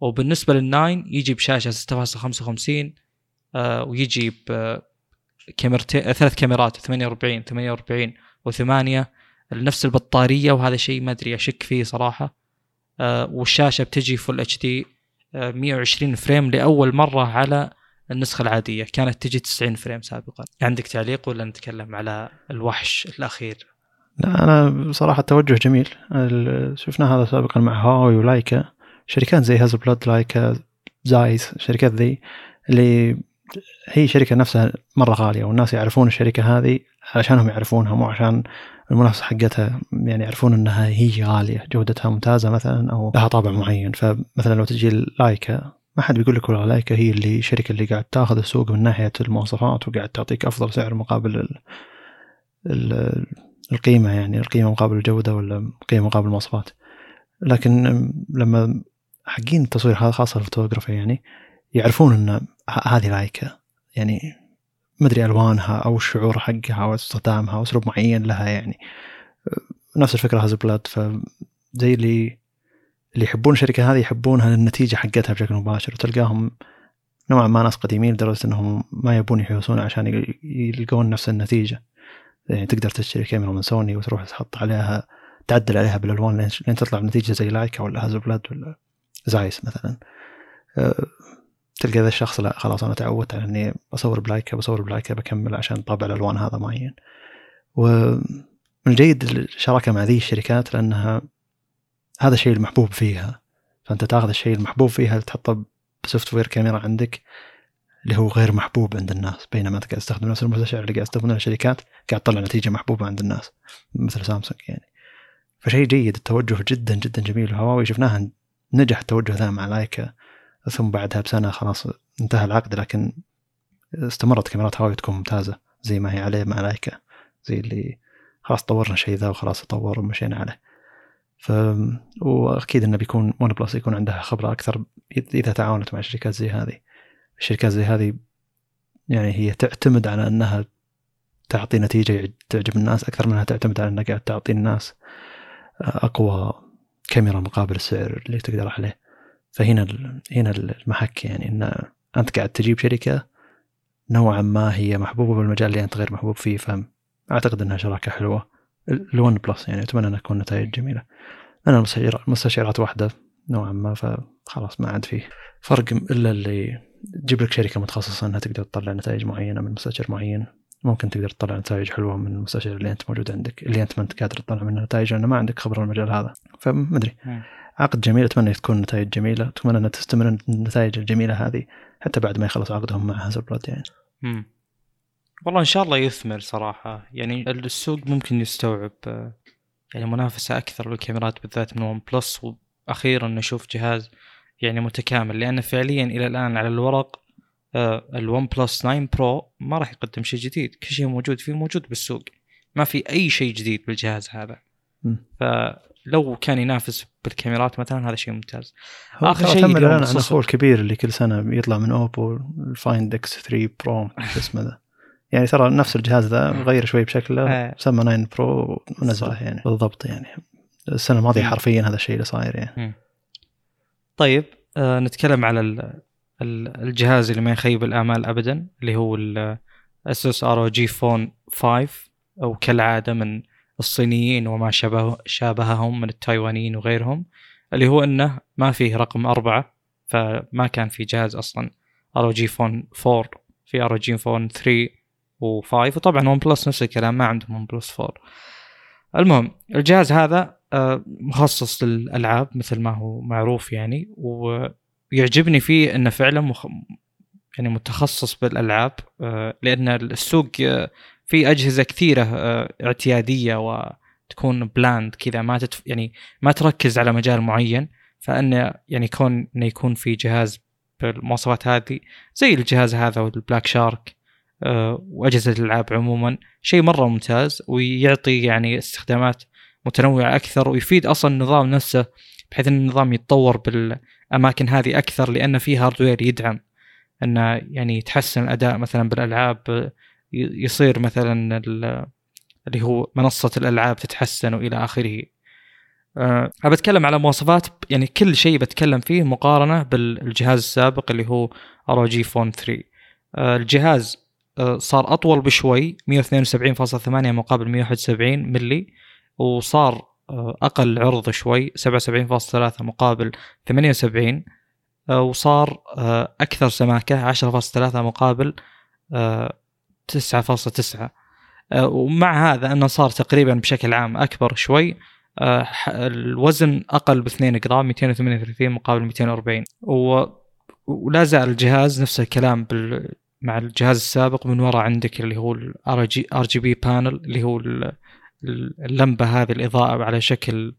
وبالنسبة لل Nine يجي بشاشة 6.55 آه ويجي بكاميرتين ثلاث كاميرات 48 48 و8 نفس البطارية وهذا شيء ما أدري أشك فيه صراحة. آه والشاشة بتجي full HD 120 frame لأول مرة على النسخة العادية. كانت تجي 90 frame سابقا. عندك تعليق ولا نتكلم على الوحش الأخير؟ لا أنا صراحة التوجه جميل. شفنا هذا سابقا مع Huawei و Leica. شركات زي Hasselblad Leica Zeiss شركات ذي اللي هي شركة نفسها مرة غالية والناس يعرفون الشركة هذه عشانهم يعرفونها مو عشان المنافسة حقتها يعني يعرفون إنها هي غالية جودتها ممتازة مثلا أو لها طابع معين. فمثلا لو تجي Leica ما حد بيقول لك والله Leica هي اللي الشركة اللي قاعد تاخذ السوق من ناحية المواصفات وقاعد تعطيك أفضل سعر مقابل ال ال القيمة يعني القيمة مقابل الجودة ولا القيمه مقابل المواصفات. لكن لما حقين التصوير هذا خاصة الفوتوغرافي يعني يعرفون إن هذه Leica يعني مدري ألوانها أو الشعور حقها أو استخدامها أو أسلوب معين لها يعني. نفس الفكرة Hasselblad فزي اللي اللي يحبون الشركة هذه يحبونها للنتيجة حقتها بشكل مباشر. وتلقاهم نوعا ما ناس قديمين لدرجة إنهم ما يبون يحوسون عشان يلقون نفس النتيجة. يعني تقدر تشتري كاميرا من سوني وتروح تحط عليها تعدل عليها بالألوان لين تطلع بنتيجة زي Leica ولا Hasselblad ولا Zeiss مثلا. أه، تلقى ذا الشخص لا خلاص أنا تعودت على إني بصور ب Leica بصور ب Leica بكمل عشان طابع الألوان هذا معين. ومن الجيد الشراكة مع ذي الشركات لأنها هذا الشيء المحبوب فيها. فأنت تاخذ الشيء المحبوب فيها تحطه ب software كاميرا عندك اللي هو غير محبوب عند الناس بينما أنت قاعد تستخدم نفس المستشعر اللي قاعد يستخدمونه الشركات قاعد تطلع نتيجة محبوبة عند الناس مثل سامسونج يعني. فشيء جيد التوجه جدا جدا جميل. هواوي شفناها نجح التوجه ذا مع Leica ثم بعدها بسنة خلاص انتهى العقد لكن استمرت كاميرات هواوي تكون ممتازة زي ما هي عليه مع Leica زي اللي خلاص طورنا شيء ذا وخلاص تطور ومشينا عليه. ف وأكيد إنه بيكون OnePlus يكون عندها خبرة أكثر إذا تعاونت مع شركات زي هذه. الشركات زي هذه يعني هي تعتمد على أنها تعطي نتيجة تعجب الناس أكثر منها تعتمد على أنها قاعد تعطي الناس أقوى كاميرا مقابل السعر اللي تقدر عليه. فهنا هنا المحك يعني إن أنت قاعد تجيب شركة نوعا ما هي محبوبة بالمجال اللي أنت غير محبوب فيه فاعتقد إنها شراكة حلوة. الون بلس يعني أتمنى إنها تكون نتائج جميلة. أنا المستشعرات واحدة نوعا ما فخلاص ما عاد فيه فرق إلا اللي تجيب لك شركة متخصصة إنها تقدر تطلع نتائج معينة من مستشعر معين. ممكن تقدر تطلع نتائج حلوة من المستشعر اللي أنت موجود عندك اللي أنت ما أنت قادر تطلع منه نتائج لأنه ما عندك خبرة المجال هذا. فمدري. عقد جميل أتمنى تكون نتائج جميلة. أتمنى انها تستمر النتائج الجميلة هذه حتى بعد ما يخلص عقدهم مع هازلبلاد يعني. مم. والله إن شاء الله يثمر صراحة. يعني السوق ممكن يستوعب يعني منافسة أكثر للكاميرات بالذات من OnePlus وأخيرا نشوف جهاز يعني متكامل لأن فعليا إلى الآن على الورق ال OnePlus 9 Pro ما راح يقدم شيء جديد كل شيء موجود فيه موجود بالسوق. ما في أي شيء جديد بالجهاز هذا. م. فلو كان ينافس بالكاميرات مثلا هذا شيء ممتاز. آخر شيء أنا اخوه الكبير اللي كل سنة يطلع من Oppo ال Find X 3 Pro شو اسمه ذا. يعني ترى نفس الجهاز ذا غير شوي بشكله آه. سمى 9 Pro ونزله يعني. بالضبط يعني. السنة الماضية حرفيا هذا الشيء اللي صاير يعني. طيب آه نتكلم على الجهاز اللي ما يخيب الآمال ابدا اللي هو ال Asus ROG Phone 5 أو كالعادة من الصينيين وما شابه شابههم من التايوانيين وغيرهم اللي هو إنه ما فيه رقم أربعة فما كان في جهاز أصلا ROG Phone 4 في ROG Phone 3 و5 وطبعا OnePlus نفس الكلام ما عندهم OnePlus 4 المهم الجهاز هذا مخصص للألعاب مثل ما هو معروف يعني ويعجبني فيه إنه فعلا مخ... يعني متخصص بالألعاب آه، لأن السوق آه، في أجهزة كثيرة اعتيادية وتكون bland كذا ما تتف... يعني ما تركز على مجال معين فانه يعني كون إنه يكون في جهاز بالمواصفات هذه زي الجهاز هذا وال Black Shark آه، وأجهزة الألعاب عموما شيء مرة ممتاز ويعطي يعني استخدامات متنوعة أكثر ويفيد أصلا النظام نفسه بحيث إن النظام يتطور بالأماكن هذه أكثر لأن في hardware يدعم. انه يعني يتحسن الأداء مثلا بالألعاب يصير مثلا اللي هو منصة الألعاب تتحسن وإلى آخره. أه بتكلم على مواصفات يعني كل شيء بتكلم فيه مقارنة بالجهاز السابق اللي هو ROG Phone 3 أه الجهاز آه، صار أطول بشوي 172.8 مقابل 171 ملي. وصار آه، أقل عرض شوي 77.3 مقابل 78 آه، وصار أكثر سماكة 10.3 مقابل 9.9 ومع هذا أنه صار تقريبا بشكل عام أكبر شوي الوزن أقل ب 2 جرام 238 مقابل 240 ولا زال الجهاز نفس الكلام بال مع الجهاز السابق من وراء عندك اللي هو ال RGB panel اللي هو اللمبة هذه الإضاءة على شكل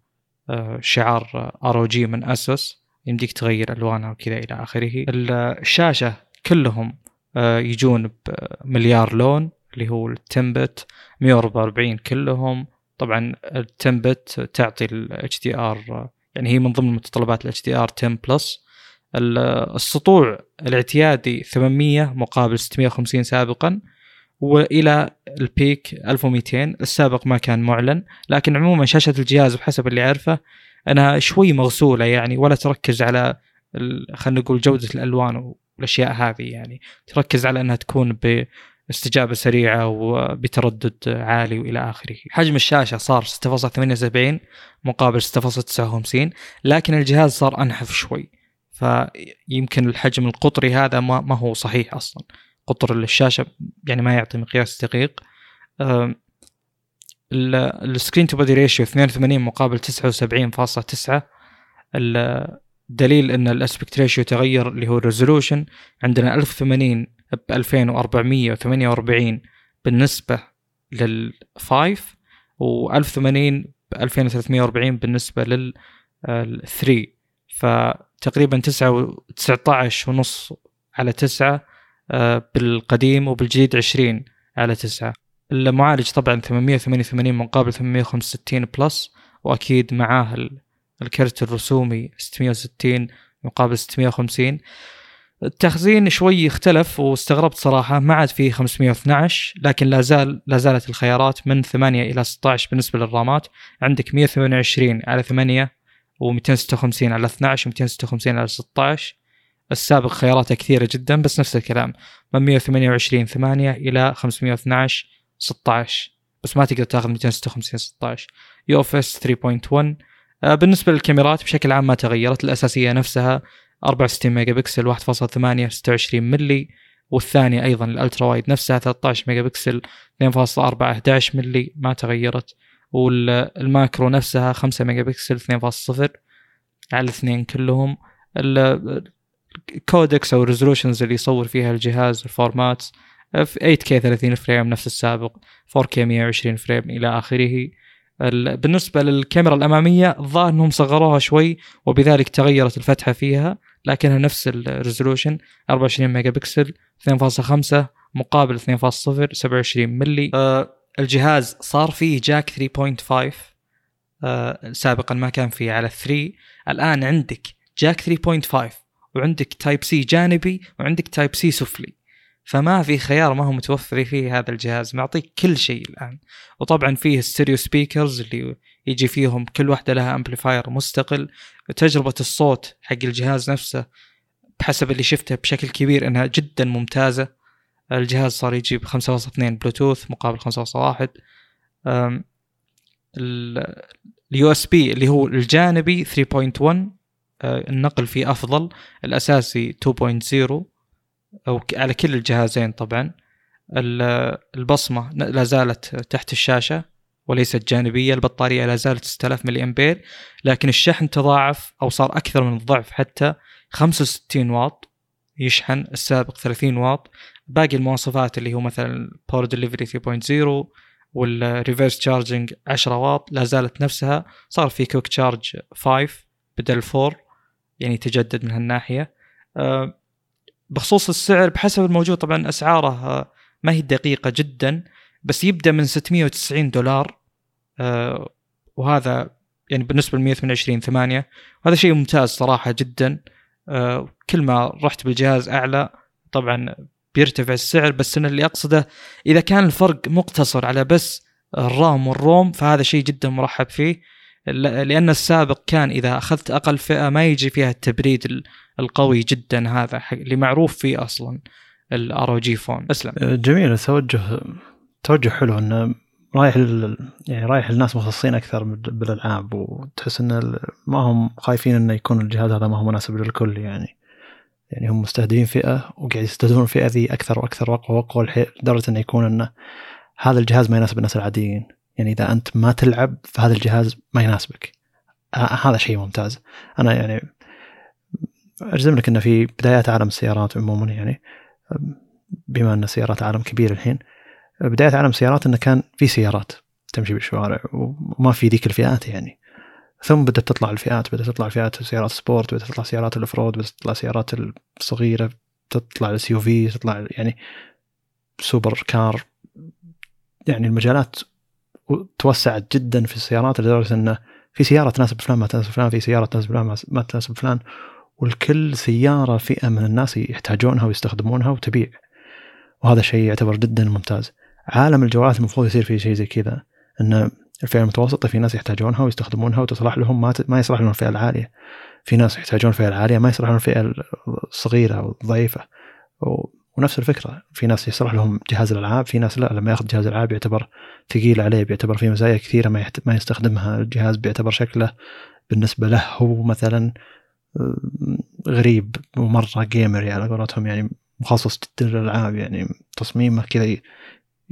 آه، شعار ROG من Asus. يمديك تغير ألوانها وكذا إلى آخره. الشاشة كلهم آه، يجون بمليار لون اللي هو ال 10-bit 144 كلهم. طبعا ال 10-bit تعطي ال HDR يعني هي من ضمن متطلبات ال HDR 10 Plus. السطوع الإعتيادي 800 مقابل 650 سابقا. وإلى ال peak 1200 السابق ما كان معلن لكن عموما شاشة الجهاز بحسب اللي أعرفه انها شوي مغسولة يعني ولا تركز على خلينا نقول جودة الألوان والأشياء هذه يعني تركز على أنها تكون باستجابة سريعة وبتردد عالي وإلى آخره. حجم الشاشة صار 6.78 مقابل 6.59 لكن الجهاز صار أنحف شوي فيمكن الحجم القطري هذا ما, ما هو صحيح أصلا. قطر الشاشة يعني ما يعطي مقياس دقيق. ال screen to body ratio 82 مقابل 79.9 الدليل أن ال aspect ratio تغير اللي هو ال resolution عندنا 1080 ب 2448 بالنسبة لل 5 و 1080 ب 2340 بالنسبة لل 3 فتقريبا 9 19 ونص على 9 آه، بالقديم وبالجديد 20 على 9 المعالج طبعا 888 مقابل 865 Plus وأكيد معاه الكرت الرسومي 660 مقابل 650 التخزين شوي اختلف واستغربت صراحة ما عاد فيه 512 لكن لا زال لا زالت الخيارات من 8 إلى 16 بالنسبة للرامات. عندك 128 على 8 و256 على 12 و256 على 16 السابق خياراته كثيرة جدا بس نفس الكلام. من 128 8 إلى 512 16 بس ما تقدر تاخذ 256 16 UFS 3.1 بالنسبة للكاميرات بشكل عام ما تغيرت. الأساسية نفسها 64 ميجا بكسل 1.8 26 ملي والثانية أيضا ال ultra wide نفسها 13 ميجا بكسل 2.4 11 ملي ما تغيرت. وال macro نفسها 5 ميجا بكسل 2.0 على الاثنين كلهم. ال codecs أو ال resolutions اللي يصور فيها الجهاز ال format في 8K 30 frame نفس السابق 4K 120 frame إلى آخره. بالنسبة للكاميرا الأمامية الظاهر إنهم صغروها شوي وبذلك تغيرت الفتحة فيها لكنها نفس ال resolution 24 ميجا بكسل 2.5 مقابل 2.0 27 ملي. أه الجهاز صار فيه jack 3.5 أه سابقا ما كان فيه على 3 الآن عندك jack 3.5 وعندك Type-C جانبي وعندك Type-C سفلي. فما في خيار ما هو متوفر فيه هذا الجهاز. معطيك كل شيء الآن. وطبعا فيه stereo speakers اللي يجي فيهم كل واحدة لها amplifier مستقل. تجربة الصوت حق الجهاز نفسه بحسب اللي شفته بشكل كبير إنها جدا ممتازة. الجهاز صار يجيب 5.2 بلوتوث مقابل 5.1 ال USB اللي هو الجانبي 3.1 آه، النقل فيه أفضل. الأساسي 2.0 على كل الجهازين طبعا. البصمة لا زالت تحت الشاشة وليست جانبية. البطارية لا زالت 6000 ملي امبير لكن الشحن تضاعف أو صار أكثر من الضعف حتى 65 واط يشحن السابق 30 واط. باقي المواصفات اللي هو مثلا Power Delivery 3.0 وال reverse charging 10 واط لا زالت نفسها. صار في Quick Charge 5 بدل 4 يعني تجدد من هالناحية. أه بخصوص السعر بحسب الموجود طبعا أسعاره ما هي دقيقة جدا بس يبدأ من 690 دولار آه، وهذا يعني بالنسبة ل 128 8 وهذا شيء ممتاز صراحة جدا. آه، كل ما رحت بالجهاز أعلى طبعا بيرتفع السعر بس أنا اللي أقصده إذا كان الفرق مقتصر على بس ال RAM وال ROM فهذا شيء جدا مرحب فيه. لأن السابق كان إذا أخذت أقل فئة ما يجي فيها التبريد القوي جدا هذا اللي معروف فيه أصلا ال ROG Phone أصلا. أه، جميل. توجه توجه حلو انه رايح يعني رايح الناس مخصصين أكثر بالألعاب وتحس إن ما هم خايفين انه يكون الجهاز هذا ما هو مناسب للكل يعني. يعني هم مستهدفين فئة وقاعد يستهدفون الفئه ذي أكثر وأكثر واقوى واقوى لدرجة إنه يكون انه هذا الجهاز ما يناسب الناس العاديين. يعني إذا أنت ما تلعب فهذا الجهاز ما يناسبك. هذا شيء ممتاز. أنا يعني أجزم لك إنه في بدايات عالم السيارات عموما يعني بما إن السيارات عالم كبير الحين بداية عالم السيارات إنه كان في سيارات تمشي بالشوارع وما في ذيك الفئات يعني. ثم بدأت تطلع الفئات بدأت تطلع فئات سيارات sport بدأت تطلع سيارات ال off-road بدأت تطلع سيارات الصغيرة تطلع ال SUV تطلع يعني supercar. يعني المجالات توسعت جدا في السيارات لدرجة انه في سيارة تناسب فلان ما تناسب فلان في سيارة تناسب فلان ما تناسب فلان. ولكل سيارة فئة من الناس يحتاجونها ويستخدمونها وتبيع. وهذا شيء يعتبر جدا ممتاز. عالم الجوالات المفروض يصير فيه شيء زي كذا إن الفئة المتوسطة في ناس يحتاجونها ويستخدمونها وتصلح لهم ما ما يصلح لهم الفئة العالية. في ناس يحتاجون الفئة العالية ما يصلح لهم الفئة الصغيرة أو الضعيفة. ونفس الفكرة. في ناس يصلح لهم جهاز الألعاب في ناس لا. لما ياخذ جهاز الألعاب يعتبر ثقيل عليه بيعتبر فيه مزايا كثيرة ما ما يستخدمها. الجهاز بيعتبر شكله بالنسبة له هو مثلا غريب ومره جيمر على قولتهم يعني مخصص جدا للألعاب يعني. تصميمه كذا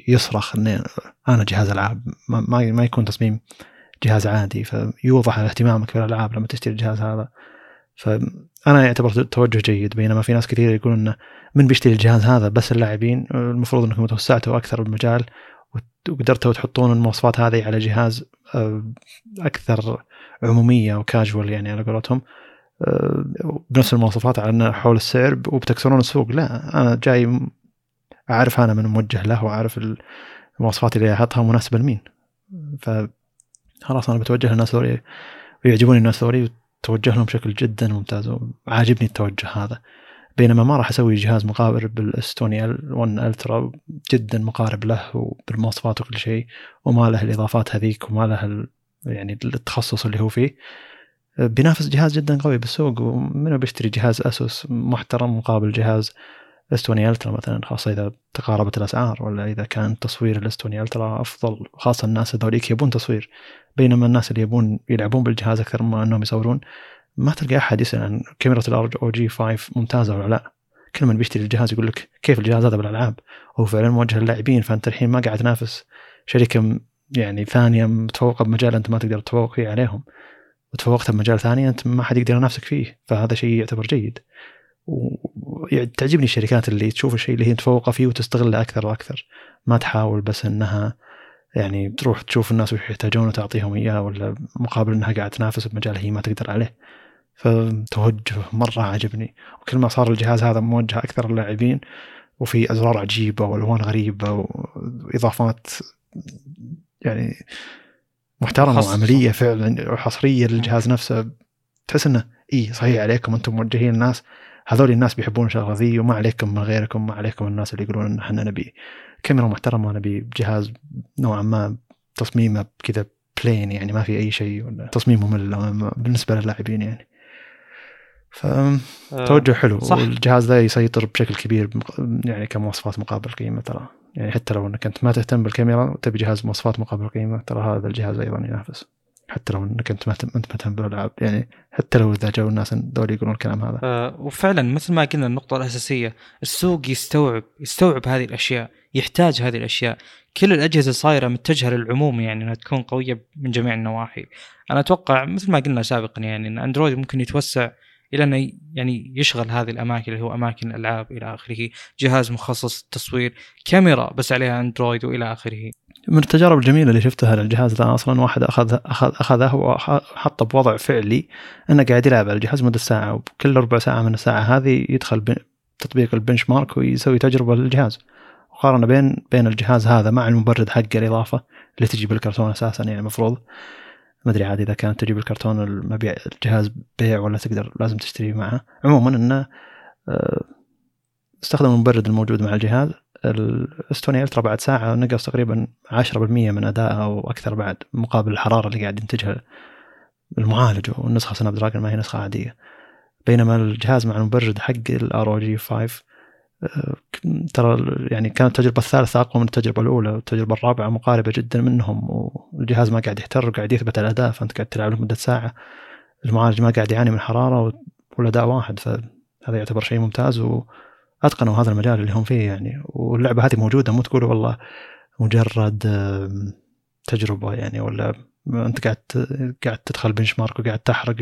يصرخ اني أنا جهاز ألعاب. ما, ما يكون تصميم جهاز عادي. فيوضح اهتمامك بالألعاب لما تشتري الجهاز هذا. فأنا يعتبر توجه جيد. بينما في ناس كثير يقولون إنه من بيشتري الجهاز هذا بس اللاعبين المفروض إنكم توسعتوا أكثر بالمجال وقدرتوا تحطون المواصفات هذه على جهاز آه، أكثر عمومية وكاجوال يعني على قولتهم. آه، بنفس المواصفات على حول السعر وبتكسرون السوق. لا أنا جاي أعرف أنا من موجه له وأعرف المواصفات اللي أحطها مناسبة لمين. ف خلاص أنا بتوجه للناس ذولي ويعجبوني الناس ذولي وتوجه لهم بشكل جدا ممتاز وعاجبني التوجه هذا. بينما ما راح أسوي جهاز مقابل بالاستوني 1 الترا جدا مقارب له وبالمواصفات وكل شيء وما له الإضافات هذيك وما له يعني التخصص اللي هو فيه. بينافس جهاز جدا قوي بالسوق ومنو بيشتري جهاز أسوس محترم مقابل جهاز S20 Ultra مثلا خاصة إذا تقاربت الأسعار ولا إذا كان تصوير ال S20 Ultra أفضل خاصة الناس هذوليك يبون تصوير. بينما الناس اللي يبون يلعبون بالجهاز أكثر ما أنهم يصورون ما تلقى أحد يسأل عن كاميرا ال ROG 5 ممتازة ولا لا. كل من بيشتري الجهاز يقول لك كيف الجهاز هذا بالألعاب؟ هو فعلا موجه للاعبين فأنت الحين ما قاعد تنافس. شركة يعني ثانية متفوقة بمجال أنت ما تقدر تتفوق فيه عليهم. وتفوقت بمجال ثاني أنت ما حد يقدر ينافسك فيه فهذا شيء يعتبر جيد. وتعجبني الشركات اللي تشوف الشيء اللي هي متفوقه فيه وتستغله أكثر وأكثر. ما تحاول بس إنها يعني تروح تشوف الناس وش يحتاجون وتعطيهم إياه ولا مقابل إنها قاعدة تنافس بمجال هي ما تقدر عليه. فتوجه مرة عجبني. وكل ما صار الجهاز هذا موجه أكثر للاعبين وفي أزرار عجيبة وألوان غريبة وإضافات يعني محترمة وعملية فعلا وحصرية للجهاز نفسه. تحس إنه إي صحيح عليكم أنتم موجهين الناس. هذول الناس بيحبون الشغله ذي وما عليكم من غيركم ما عليكم الناس اللي يقولون إن إحنا نبي كاميرا محترمة نبي جهاز نوعا ما تصميمه كذا بلين يعني ما في أي شيء ولا تصميم ممل بالنسبة للاعبين يعني. فتوجه حلو. صح. والجهاز ذا يسيطر بشكل كبير يعني كمواصفات مقابل قيمة ترى. يعني حتى لو إنك أنت ما تهتم بالكاميرا وتبي جهاز مواصفات مقابل قيمة ترى هذا الجهاز أيضا ينافس. حتى لو إنك أنت ما أنت مهتم بالألعاب. يعني حتى لو إذا جو الناس ذول يقولون الكلام هذا. أه وفعلا مثل ما قلنا النقطة الأساسية السوق يستوعب يستوعب هذه الأشياء يحتاج هذه الأشياء. كل الأجهزة صايره متجهة للعموم يعني إنها تكون قوية من جميع النواحي. أنا أتوقع مثل ما قلنا سابقا يعني إن أندرويد ممكن يتوسع إلى انه يعني يشغل هذه الأماكن اللي هو أماكن الألعاب إلى آخره، جهاز مخصص تصوير، كاميرا بس عليها أندرويد وإلى آخره. من التجارب الجميلة اللي شفتها للجهاز ذا أصلا واحد أخذ أخذ أخذه وحطه بوضع فعلي أنه قاعد يلعب على الجهاز مدة ساعة وكل ربع ساعة من الساعة هذه يدخل تطبيق البنش مارك ويسوي تجربة للجهاز. وقارن بين بين الجهاز هذا مع المبرد حقه الإضافة اللي تجي بالكرتون أساسا يعني المفروض ما أدري عاد إذا كانت تجيب الكرتون المبيع الجهاز بيع ولا تقدر لازم تشتري معه. عموما إنه آه، استخدم المبرد الموجود مع الجهاز. ال S20 Ultra بعد ساعة نقص تقريبا 10% من ادائها أو أكثر بعد مقابل الحرارة اللي قاعد ينتجها المعالج والنسخة Snapdragon ما هي نسخة عادية. بينما الجهاز مع المبرد حق ال ROG 5 ترى يعني كانت التجربة الثالثة أقوى من التجربة الأولى والتجربة الرابعة مقاربة جدا منهم والجهاز ما قاعد يحتر وقاعد يثبت الأداء فأنت قاعد تلعب لمدة ساعة. المعالج ما قاعد يعاني من حرارة والأداء واحد فهذا يعتبر شيء ممتاز وأتقنوا هذا المجال اللي هم فيه يعني. واللعبة هذه موجودة مو تقولوا والله مجرد تجربة يعني ولا أنت قاعد قاعد تدخل benchmark وقاعد تحرق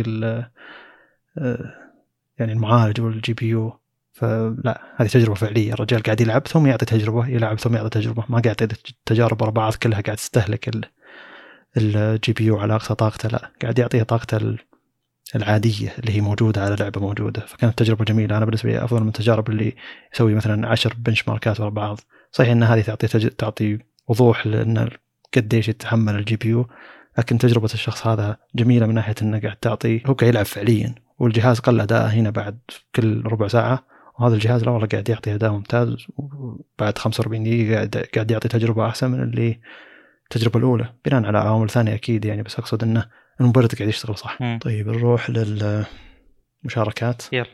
يعني المعالج وال GPU. فلا هذه تجربة فعلية. الرجال قاعد يلعب ثم يعطي تجربة يلعب ثم يعطي تجربة. ما قاعد تجارب ورا بعض كلها قاعد تستهلك ال GPU على أقصى طاقته. لا قاعد يعطيه طاقته ال- العادية اللي هي موجودة على لعبة موجودة. فكانت تجربة جميلة. أنا بالنسبة لي أفضل من التجارب اللي يسوي مثلا عشر benchmark ات ورا بعض. صحيح إن هذه تعطي تج... تعطي وضوح لأن قديش يتحمل ال GPU لكن تجربة الشخص هذا جميلة من ناحية إنه قاعد تعطي هو قاعد يلعب فعليا. والجهاز قل أداءه هنا بعد كل ربع ساعة. وهذا الجهاز لا والله قاعد يعطي أداء ممتاز وبعد 45 دقيقة قاعد قاعد يعطي تجربة أحسن من اللي التجربه الأولى بناء على عوامل ثانية أكيد يعني بس أقصد إنه المبرد قاعد يشتغل صح مم. طيب نروح للمشاركات يلا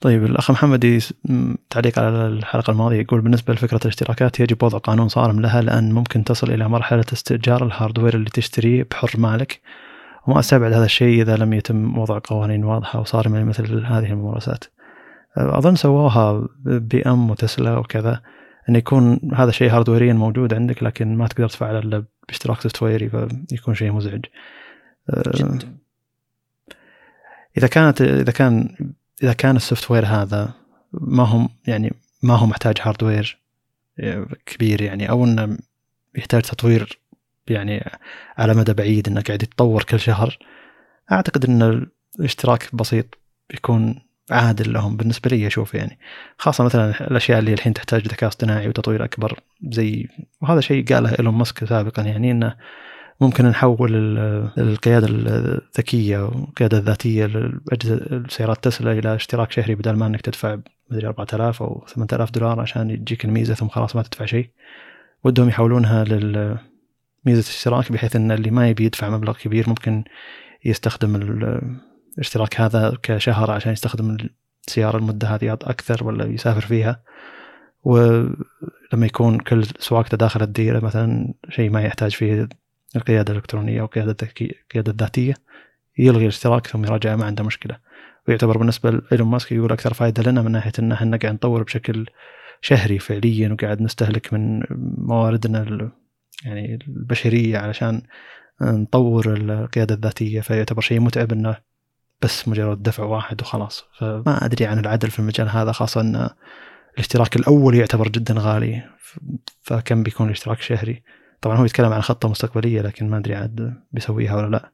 طيب الأخ محمد م- تعليق على الحلقة الماضية يقول بالنسبة لفكرة الاشتراكات يجب وضع قانون صارم لها لأن ممكن تصل إلى مرحلة استئجار ال hardware اللي تشتريه بحر مالك وما أستبعد هذا الشيء إذا لم يتم وضع قوانين واضحة وصارمة لمثل هذه الممارسات. أظن سووها BM وتسلا وكذا انه يكون هذا الشيء hardware يا موجود عندك لكن ما تقدر تفعله إلا باشتراك software ي فيكون شيء مزعج. جدا إذا كانت إذا كان إذا كان ال software هذا ما هم يعني ما هو محتاج hardware كبير يعني أو إنه يحتاج تطوير يعني على مدى بعيد إنه قاعد يتطور كل شهر أعتقد إن الاشتراك بسيط بيكون عادل لهم بالنسبة لي أشوف يعني. خاصة مثلا الأشياء اللي الحين تحتاج ذكاء اصطناعي وتطوير أكبر زي وهذا شيء قاله إيلون ماسك سابقا يعني إنه ممكن نحول ال- القيادة الذكية والقيادة الذاتية لأجهزة سيارات تسلا إلى اشتراك شهري بدل ما إنك تدفع مدري 4000 أو 8000 دولار عشان يجيك الميزة ثم خلاص ما تدفع شيء. ودهم يحولونها لميزه الاشتراك بحيث إن اللي ما يبي يدفع مبلغ كبير ممكن يستخدم الاشتراك هذا كشهر عشان يستخدم السيارة المدة هذه أكثر ولا يسافر فيها. ولما يكون كل سواقته داخل الديرة مثلا شيء ما يحتاج فيه القيادة الإلكترونية أو القياده الذكيه القياده الذاتية يلغي الاشتراك ثم يراجعه ما عنده مشكلة. ويعتبر بالنسبة لايلون ماسك يقول أكثر فائده لنا من ناحية إن إحنا قاعد نطور بشكل شهري فعليا وقاعد نستهلك من مواردنا يعني البشرية علشان نطور القيادة الذاتية فيعتبر شيء متعب إنه بس مجرد دفع واحد وخلاص. فما أدري عن العدل في المجال هذا خاصة إن الاشتراك الأول يعتبر جدا غالي. فكم بيكون الاشتراك شهري؟ طبعا هو يتكلم عن خطة مستقبلية لكن ما أدري عاد بيسويها ولا لا.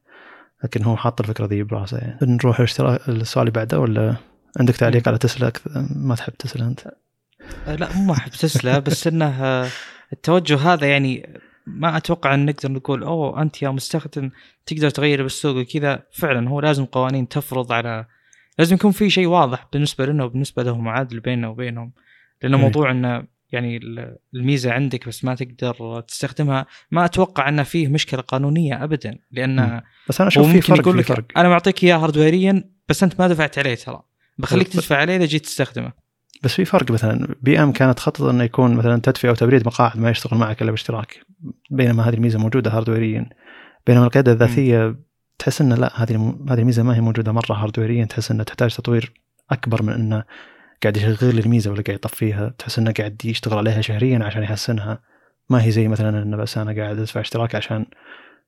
لكن هو حاط الفكرة ذي براسه يعني. نروح الاشتراك السؤال اللي بعده ولا عندك تعليق على تسلا؟ ما تحب تسلا أنت؟ آه، لا مو أحب تسلا بس إنه آه، التوجه هذا يعني ما أتوقع إن نقدر نقول أوه أنت يا مستخدم تقدر تغير بالسوق وكذا. فعلا هو لازم قوانين تفرض على لازم يكون في شيء واضح بالنسبة لنا وبالنسبة لهم عادل بيننا وبينهم. لأنه إيه. موضوع إنه يعني ال- الميزة عندك بس ما تقدر تستخدمها ما أتوقع إنه فيه مشكلة قانونية ابدا. لأن مم. بس أنا أشوف في فرق في فرق. أنا معطيك إياه hardware يا بس أنت ما دفعت عليه ترى. بخليك تدفع عليه إذا جيت تستخدمه. بس في فرق مثلا BM كانت خطط إنه يكون مثلا تدفئة وتبريد مقاعد ما يشتغل معك إلا باشتراك بينما هذه الميزة موجودة hardware يا بينما القيادة الذاتية تحس إنه لا هذه هذه الميزة ما هي موجودة مرة هاردويريا تحس انها تحتاج تطوير أكبر من إنه قاعد يشغل الميزة ولا قاعد يطفيها. تحس إنه قاعد يشتغل عليها شهريا عشان يحسنها. ما هي زي مثلا إنه بس أنا قاعد أدفع اشتراك عشان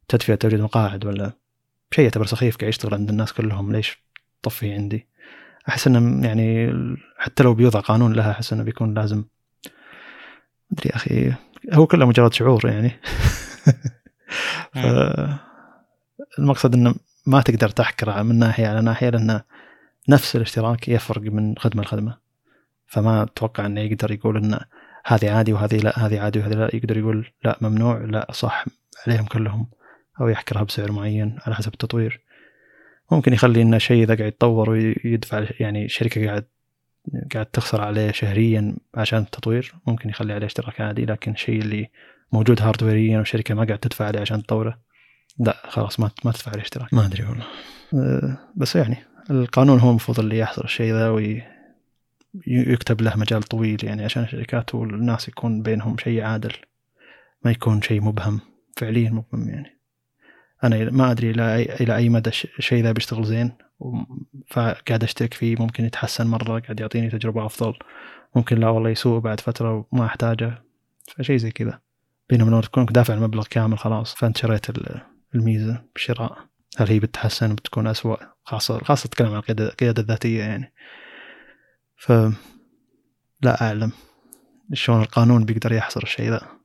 تدفئة تبريد مقاعد ولا شيء يعتبر سخيف قاعد يشتغل عند الناس كلهم. ليش طفي عندي؟ أحس إنه يعني حتى لو بيوضع قانون لها أحس إنه بيكون لازم أدري أخي هو كله مجرد شعور يعني. ف المقصد إنه ما تقدر تحكر من ناحية على ناحية لأن نفس الاشتراك يفرق من خدمة لخدمة. فما أتوقع إنه يقدر يقول إن هذه عادي وهذه لا هذه عادي وهذه لا يقدر يقول لا ممنوع لا صح عليهم كلهم أو يحكرها بسعر معين على حسب التطوير. ممكن يخلي إنه شيء إذا قاعد يتطور ويدفع يعني شركة قاعد قاعد تخسر عليه شهريا عشان التطوير ممكن يخلي عليه اشتراك عادي لكن الشيء اللي موجود hardware يا والشركة ما قاعد تدفع عليه عشان تطوره لا خلاص ما ما تدفع عليه اشتراك. ما أدري والله. أه، بس يعني القانون هو المفروض اللي يحصر الشيء ذا ويكتب له مجال طويل يعني عشان الشركات والناس يكون بينهم شيء عادل ما يكون شيء مبهم فعليا مبهم يعني. أنا ما أدري إلى إلى أي مدى الش- الشيء ذا بيشتغل زين فقاعد اشترك فيه ممكن يتحسن مرة قاعد يعطيني تجربة أفضل. ممكن لا والله يسوء بعد فترة وما أحتاجه. فشيء زي كذا. بينما لو تكون دافع المبلغ كامل خلاص. فأنت شريت ال- الميزة بالشراء هل هي بتتحسن بتكون أسوأ. خاصة خاصة أتكلم عن القيادة الذاتية يعني. ف لا أعلم. شلون القانون بيقدر يحصر الشيء ذا.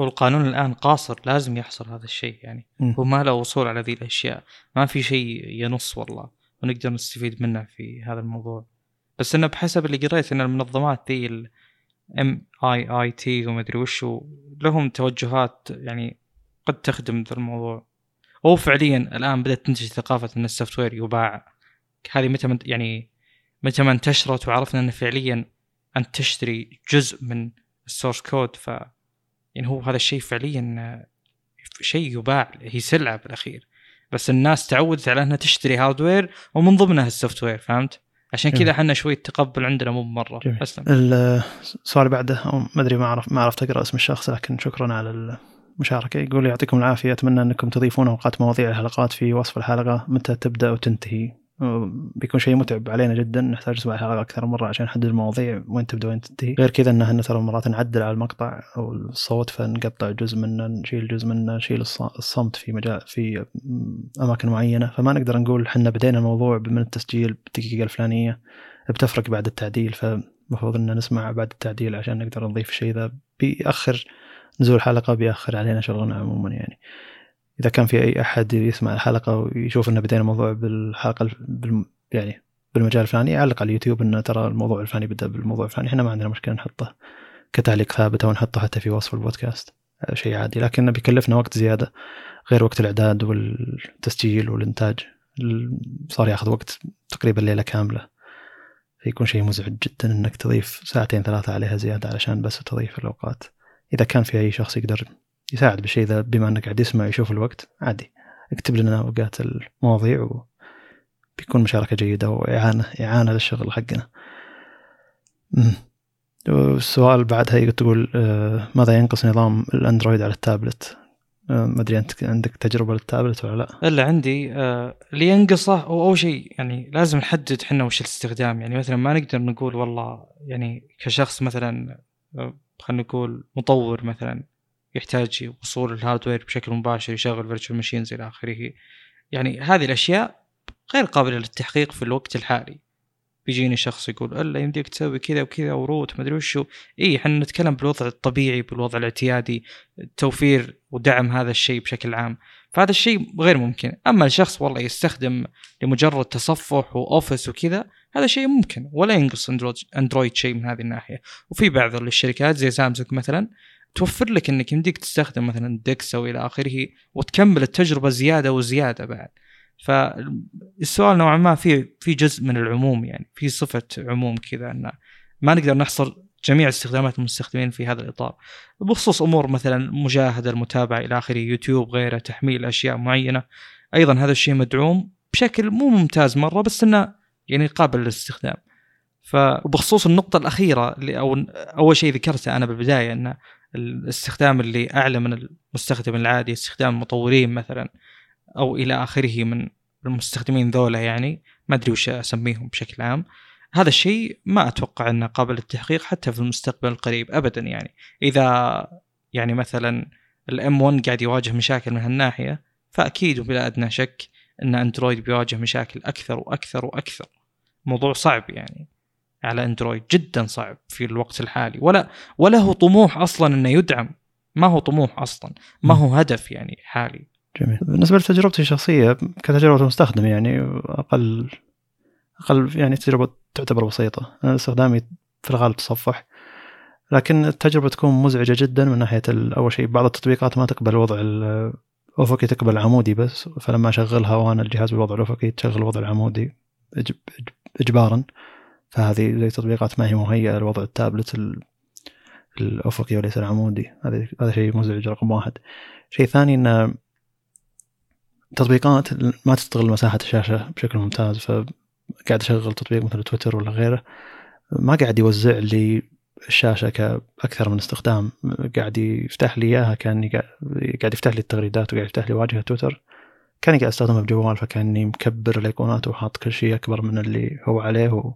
هو القانون الآن قاصر لازم يحصل هذا الشيء يعني. مم. هو ما له وصول على ذي الأشياء. ما في شيء ينص والله. ونقدر نستفيد منه في هذا الموضوع. بس إنه بحسب اللي قريت إن المنظمات ذي ال MIT وما أدري وشو لهم توجهات يعني قد تخدم ذا الموضوع. هو فعليا الآن بدأت تنتشر ثقافة إن ال software يباع. هذه متى من يعني متى ما انتشرت وعرفنا إن فعليا أنت تشتري جزء من ال source code ف يعني هو هذا الشيء فعليا شيء يباع هي سلعة بالأخير بس الناس تعودت على إنها تشتري hardware ومن ضمنها ال software فهمت؟ عشان كذا جميل. إحنا شوي التقبل عندنا مو مره جميل. أسلم السؤال اللي بعده أو ما أدري ما اعرف ما عرفت اقرا اسم الشخص لكن شكرا على المشاركة يقول يعطيكم العافية أتمنى أنكم تضيفون أوقات مواضيع الحلقات في وصف الحلقة متى تبدأ وتنتهي بيكون شيء متعب علينا جدا نحتاج نسمع الحلقة أكثر مرة عشان نحدد المواضيع وين تبدأ وين تنتهي. غير كذا ان إحنا ترى مرات نعدل على المقطع أو الصوت فنقطع جزء منه نشيل جزء منه نشيل الص- الصمت في مجال في أماكن معينة. فما نقدر نقول إحنا بدينا الموضوع من التسجيل بالدقيقة الفلانية بتفرق بعد التعديل. فمفروض ان نسمع بعد التعديل عشان نقدر نضيف الشيء ذا بيأخر نزول الحلقة بيأخر علينا شغلنا عموما يعني. إذا كان في أي أحد يسمع الحلقة ويشوف ان بدينا الموضوع بالحلقة بالم يعني بالمجال الفلاني يعلق على اليوتيوب إنه ترى الموضوع الفلاني بدأ بالموضوع الفلاني. إحنا ما عندنا مشكلة نحطه كتعليق ثابت أو نحطه حتى في وصف البودكاست. شيء عادي. لكنه بيكلفنا وقت زيادة غير وقت الإعداد والتسجيل والإنتاج. ال- صار ياخذ وقت تقريبا ليلة كاملة. فيكون شيء مزعج جدا إنك تضيف ساعتين ثلاثة عليها زيادة علشان بس تضيف الأوقات. إذا كان في أي شخص يقدر يساعد بالشيء ذا بما إنك قاعد يسمع يشوف الوقت عادي اكتب لنا اوقات المواضيع وبيكون مشاركة جيدة واعانه إعانة للشغل حقنا. أمم. والسؤال بعدها تقول آه، ماذا ينقص نظام الأندرويد على التابلت؟ آه، ما أدري انت عندك تجربة للتابلت ولا لا؟ الا عندي آه اللي ينقصه هو اول شيء يعني لازم نحدد إحنا وش الاستخدام يعني مثلا ما نقدر نقول والله يعني كشخص مثلا خلينا نقول مطور مثلا يحتاج وصول ال hardware بشكل مباشر يشغل virtual machines إلى آخره. يعني هذه الأشياء غير قابلة للتحقيق في الوقت الحالي. بيجيني شخص يقول ألا يمديك تسوي كذا وكذا و root ما أدري وشو اي إحنا نتكلم بالوضع الطبيعي بالوضع الاعتيادي توفير ودعم هذا الشيء بشكل عام. فهذا الشيء غير ممكن. أما الشخص والله يستخدم لمجرد تصفح و Office وكذا هذا شيء ممكن. ولا ينقص أندرويد شيء من هذه الناحية. وفي بعض الشركات زي سامسونج مثلا توفر لك إنك يمديك تستخدم مثلا DeX أو إلى آخره وتكمل التجربة زيادة وزيادة بعد. فالسؤال نوعا ما في في جزء من العموم يعني في صفة عموم كذا إن ما نقدر نحصر جميع استخدامات المستخدمين في هذا الإطار. بخصوص أمور مثلا مجاهدة المتابعة إلى آخره يوتيوب غيره تحميل أشياء معينة. أيضا هذا الشيء مدعوم بشكل مو ممتاز مرة بس إنه يعني قابل للاستخدام. فبخصوص النقطة الأخيرة اللي أو أول شيء ذكرته أنا بالبداية أن الاستخدام اللي أعلى من المستخدم العادي استخدام المطورين مثلا أو إلى آخره من المستخدمين ذولا يعني. ما أدري وش أسميهم بشكل عام. هذا الشيء ما أتوقع أنه قابل للتحقيق حتى في المستقبل القريب أبدا يعني. إذا يعني مثلا الام 1 قاعد يواجه مشاكل من هالناحية فأكيد وبلا أدنى شك أن أندرويد بيواجه مشاكل أكثر وأكثر وأكثر. موضوع صعب يعني. على اندرويد جدا صعب في الوقت الحالي. ولا ولا هو طموح أصلا إنه يدعم. ما هو طموح أصلا. ما هو هدف يعني حالي. جميل. بالنسبة لتجربتي الشخصية كتجربة مستخدم يعني أقل أقل يعني تجربة تعتبر بسيطة. أنا استخدامي في الغالب تصفح. لكن التجربة تكون مزعجة جدا من ناحية أول شيء بعض التطبيقات ما تقبل وضع الافقي تقبل العمودي بس. فلما أشغلها وأنا الجهاز بالوضع الافقي تشغل الوضع العمودي اجبارا. فهذه زي تطبيقات ما هي مهيئة لوضع التابلت الأفقي وليس العمودي. هذا هذا شيء مزعج رقم واحد. شيء ثاني إن تطبيقات ما تستغل مساحة الشاشة بشكل ممتاز فقاعد أشغل تطبيق مثل تويتر ولا غيره ما قاعد يوزع لي الشاشة كأكثر من استخدام. قاعد يفتح لي إياها كأني قاعد يفتح لي التغريدات وقاعد يفتح لي واجهة تويتر. كأني قاعد أستخدمها بجوال فكأني مكبر الأيقونات وحاط كل شيء أكبر من اللي هو عليه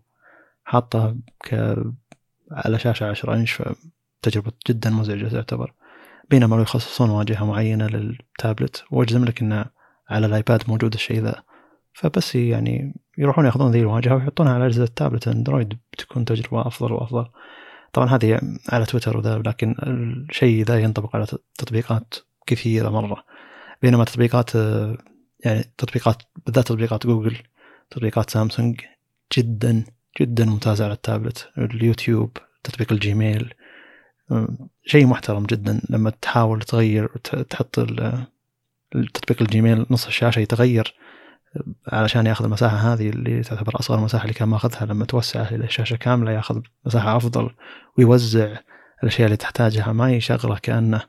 وحاطه ك على شاشة 10 إنش فتجربة جدا مزعجة تعتبر. بينما لو يخصصون واجهة معينة للتابلت واجزم لك انه على الآيباد موجود الشيء ذا. فبس يعني يروحون ياخذون ذي الواجهة ويحطونها على أجهزة التابلت. أندرويد بتكون تجربة أفضل وأفضل. طبعا هذه على تويتر وذا لكن الشيء ذا ينطبق على تطبيقات كثيرة مرة. بينما تطبيقات يعني تطبيقات بالذات تطبيقات جوجل تطبيقات سامسونج جدا جدا ممتازه على التابلت اليوتيوب تطبيق الجيميل. شيء محترم جدا لما تحاول تغير تحط التطبيق الجيميل نص الشاشة يتغير علشان ياخذ المساحة هذه اللي تعتبر أصغر مساحة اللي كان ماخذها لما توسع إلى الشاشه كاملة ياخذ مساحة أفضل ويوزع الأشياء اللي تحتاجها ما يشغله كأنه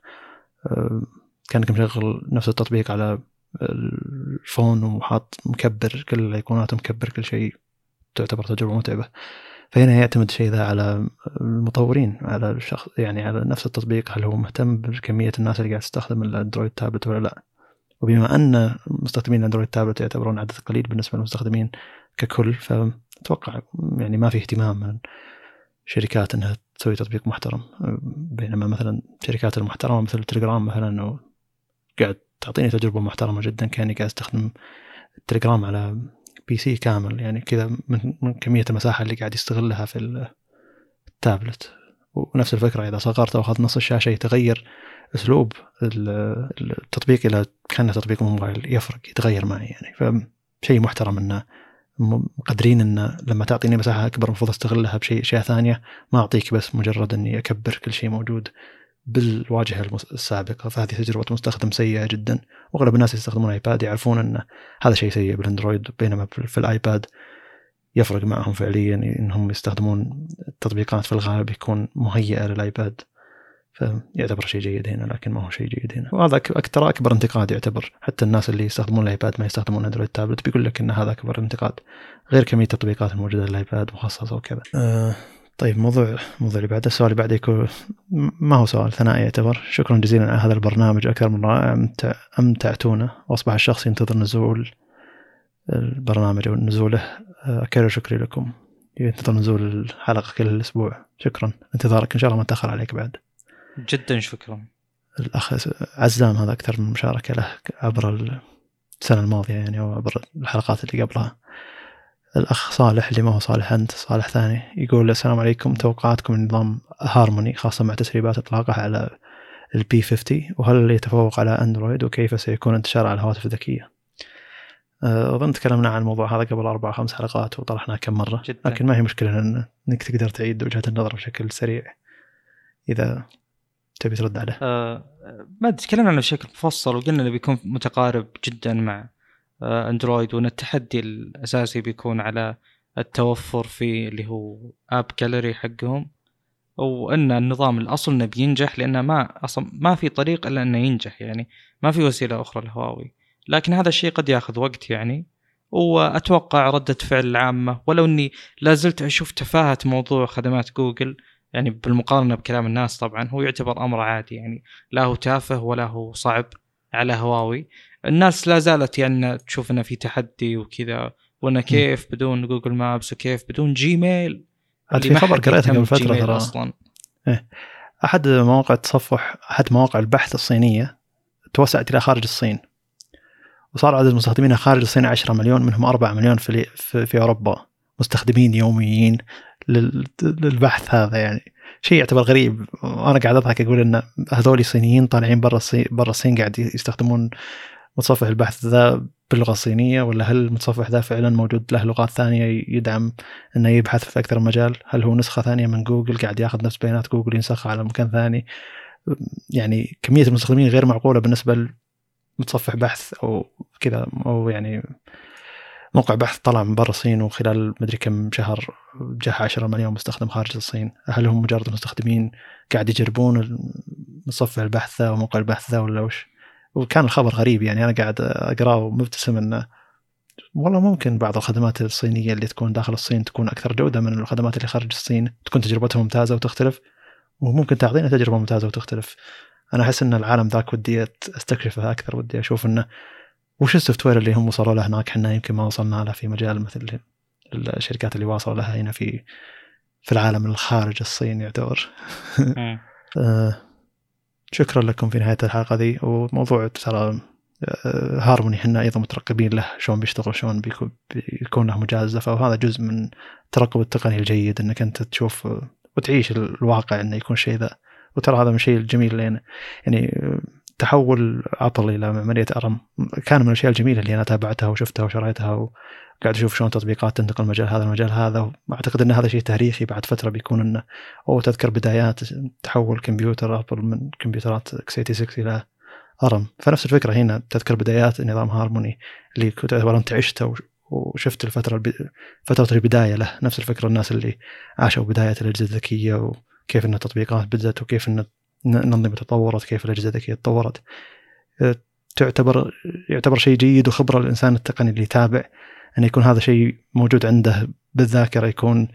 كأنك مشغل نفس التطبيق على الفون وحاط مكبر كل الأيقونات ومكبر كل شيء. تعتبر تجربة متعبة. فهنا يعتمد الشيء ذا على المطورين على الشخص يعني على نفس التطبيق هل هو مهتم بكمية الناس اللي قاعد تستخدم الأندرويد تابلت ولا لا. وبما أن مستخدمين الأندرويد تابلت يعتبرون عدد قليل بالنسبة للمستخدمين ككل فأتوقع يعني ما في اهتمام من شركات إنها تسوي تطبيق محترم. بينما مثلا الشركات المحترمة مثل تليجرام مثلا قاعد تعطيني تجربة محترمة جدا كأني قاعد أستخدم التليجرام على PC كامل يعني كذا من كمية المساحة اللي قاعد يستغلها في التابلت. ونفس الفكرة إذا صغرت واخذت نص الشاشة يتغير أسلوب التطبيق إلى كأنه تطبيق موبايل يفرق يتغير معي يعني. فشيء محترم إنه مقدرين ان لما تعطيني مساحة أكبر المفروض أستغلها بشيء اشياء ثانية ما أعطيك بس مجرد إني أكبر كل شيء موجود. بالواجهة السابقة فهذه تجربة مستخدم سيئة جدا. واغلب الناس يستخدمون ايباد يعرفون أن هذا شيء سيء بالأندرويد بينما في الآيباد يفرق معهم فعليا انهم يستخدمون التطبيقات في الغالب يكون مهيئة للآيباد. فيعتبر شيء جيد هنا لكن ما هو شيء جيد هنا. وهذا أكثر أكبر انتقاد يعتبر. حتى الناس اللي يستخدمون الآيباد ما يستخدمون أندرويد تابلت بيقول لك إن هذا أكبر انتقاد غير كمية التطبيقات الموجودة للآيباد مخصصة وكذا. أه. طيب موضوع الموضوع اللي بعده السؤال اللي بعده يكون ما هو سؤال ثنائي يعتبر. شكرا جزيلا على هذا البرنامج أكثر من رائع أمتعتونا وأصبح الشخص ينتظر نزول البرنامج أو نزوله. اكرر شكري لكم. ينتظر نزول الحلقة كل أسبوع شكرا. انتظارك إن شاء الله ما تأخر عليك بعد. جدا شكرا. الأخ عزام هذا أكثر من مشاركة له عبر السنة الماضية يعني أو عبر الحلقات اللي قبلها. الأخ صالح اللي ما هو صالح أنت صالح ثاني يقول السلام عليكم توقعاتكم من نظام هارموني خاصة مع تسريبات إطلاقه على ال P50 وهل يتفوق على أندرويد وكيف سيكون انتشاره على الهواتف الذكية أه، أظن تكلمنا عن الموضوع هذا قبل أربع خمس حلقات وطرحناه كم مرة جدا. لكن ما هي مشكلة إنك تقدر تعيد وجهه النظر بشكل سريع إذا تبي ترد عليه أه ما تكلمنا عنه بشكل مفصل وقلنا إنه بيكون متقارب جدا مع آه اندرويد وإن التحدي الأساسي بيكون على التوفر في اللي هو اب جاليري حقهم وإن النظام الأصل إنه بينجح لأنه ما أصلا ما في طريق إلا إنه ينجح يعني ما في وسيلة أخرى لهواوي. لكن هذا الشيء قد ياخذ وقت يعني وأتوقع ردة فعل العامه ولو إني لا زلت أشوف تفاهة موضوع خدمات جوجل يعني بالمقارنة بكلام الناس طبعا هو يعتبر أمر عادي يعني لا هو تافه ولا هو صعب على هواوي. الناس لا زالت يعني تشوف انه في تحدي وكذا وانه كيف بدون Google Maps وكيف بدون جيميل في خبر قريته قبل فترة ترى. أصلا. إيه. أحد مواقع التصفح أحد مواقع البحث الصينية توسعت إلى خارج الصين وصار عدد مستخدمينها خارج الصين 10 مليون منهم 4 مليون في, في, في أوروبا. مستخدمين يوميين للبحث هذا يعني. شيء يعتبر غريب. وأنا قاعد أضحك أقول إن هذول صينيين طالعين برا الصين برا الصين قاعد يستخدمون متصفح البحث ذا باللغة الصينية ولا هل المتصفح ذا فعلا موجود له لغات ثانية يدعم إنه يبحث في أكثر من مجال؟ هل هو نسخة ثانية من جوجل قاعد ياخذ نفس بيانات جوجل ينسخها على مكان ثاني؟ يعني كمية المستخدمين غير معقولة بالنسبة لمتصفح بحث أو كذا أو يعني موقع بحث طلع من برا الصين وخلال مدري كم شهر جاه 10 مليون مستخدم خارج الصين هل هم مجرد مستخدمين قاعد يجربون مصفح البحث ذا وموقع البحث ذا ولا وش وكان الخبر غريب يعني أنا قاعد أقرأه ومبتسم إنه والله ممكن بعض الخدمات الصينية اللي تكون داخل الصين تكون أكثر جودة من الخدمات اللي خارج الصين تكون تجربتها ممتازة وتختلف وممكن تعطينا تجربة ممتازة وتختلف. أنا أحس إن العالم ذاك ودي أستكشفه أكثر ودي أشوف إنه وش ال software اللي هم وصلوا له هناك؟ إحنا يمكن ما وصلنا له في مجال مثل الشركات اللي واصلوا لها هنا في في العالم الخارج الصين يعتبر. شكرا لكم في نهاية الحلقة ذي وموضوع ترى آه، هارموني إحنا أيضا مترقبين له شلون بيشتغل شلون بيكون, له مجازفة. وهذا جزء من الترقب التقني الجيد إنك أنت تشوف وتعيش الواقع إنه يكون شيء ذا. وترى هذا من الشيء الجميل اللي يعني تحول Apple إلى عمليه ARM. كان من الأشياء الجميلة اللي أنا تابعتها وشفتها وشريتها وقاعد أشوف شلون تطبيقات تنتقل من مجال هذا المجال هذا. وأعتقد إن هذا شيء تاريخي بعد فترة بيكون انه أو تذكر بدايات تحول كمبيوتر Apple من كمبيوترات x86 إلى ARM. فنفس الفكرة هنا تذكر بدايات نظام هارموني اللي تعتبر انت عشته وشفت الفترة الب... فترة البداية له. نفس الفكرة الناس اللي عاشوا بداية الأجهزة الذكية وكيف إن التطبيقات بدأت وكيف إن الانظمه تطورت كيف الأجهزة الذكيه تطورت. أه، تعتبر يعتبر شيء جيد وخبرة للإنسان التقني اللي يتابع أن يكون هذا شيء موجود عنده بالذاكرة يكون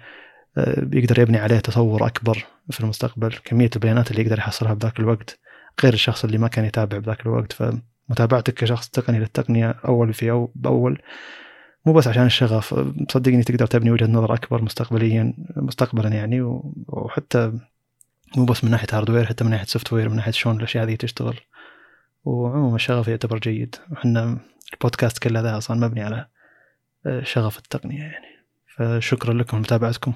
أه، يقدر يبني عليه تصور أكبر في المستقبل. كمية البيانات اللي يقدر يحصلها بذاك الوقت غير الشخص اللي ما كان يتابع بذاك الوقت. فمتابعتك كشخص تقني للتقنية أول في أو بأول مو بس عشان الشغف. صدقني تقدر تبني وجهة نظر أكبر مستقبليا مستقبلا يعني وحتى مو بس من ناحية hardware حتى من ناحية software من ناحية شلون الأشياء هذه تشتغل. وعموما الشغف يعتبر جيد. وحنا البودكاست كله ذا أصلا مبني على آه، شغف التقنية يعني. فشكرا لكم لمتابعتكم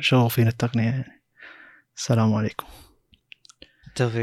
شغفين التقنية يعني. السلام عليكم. توفيق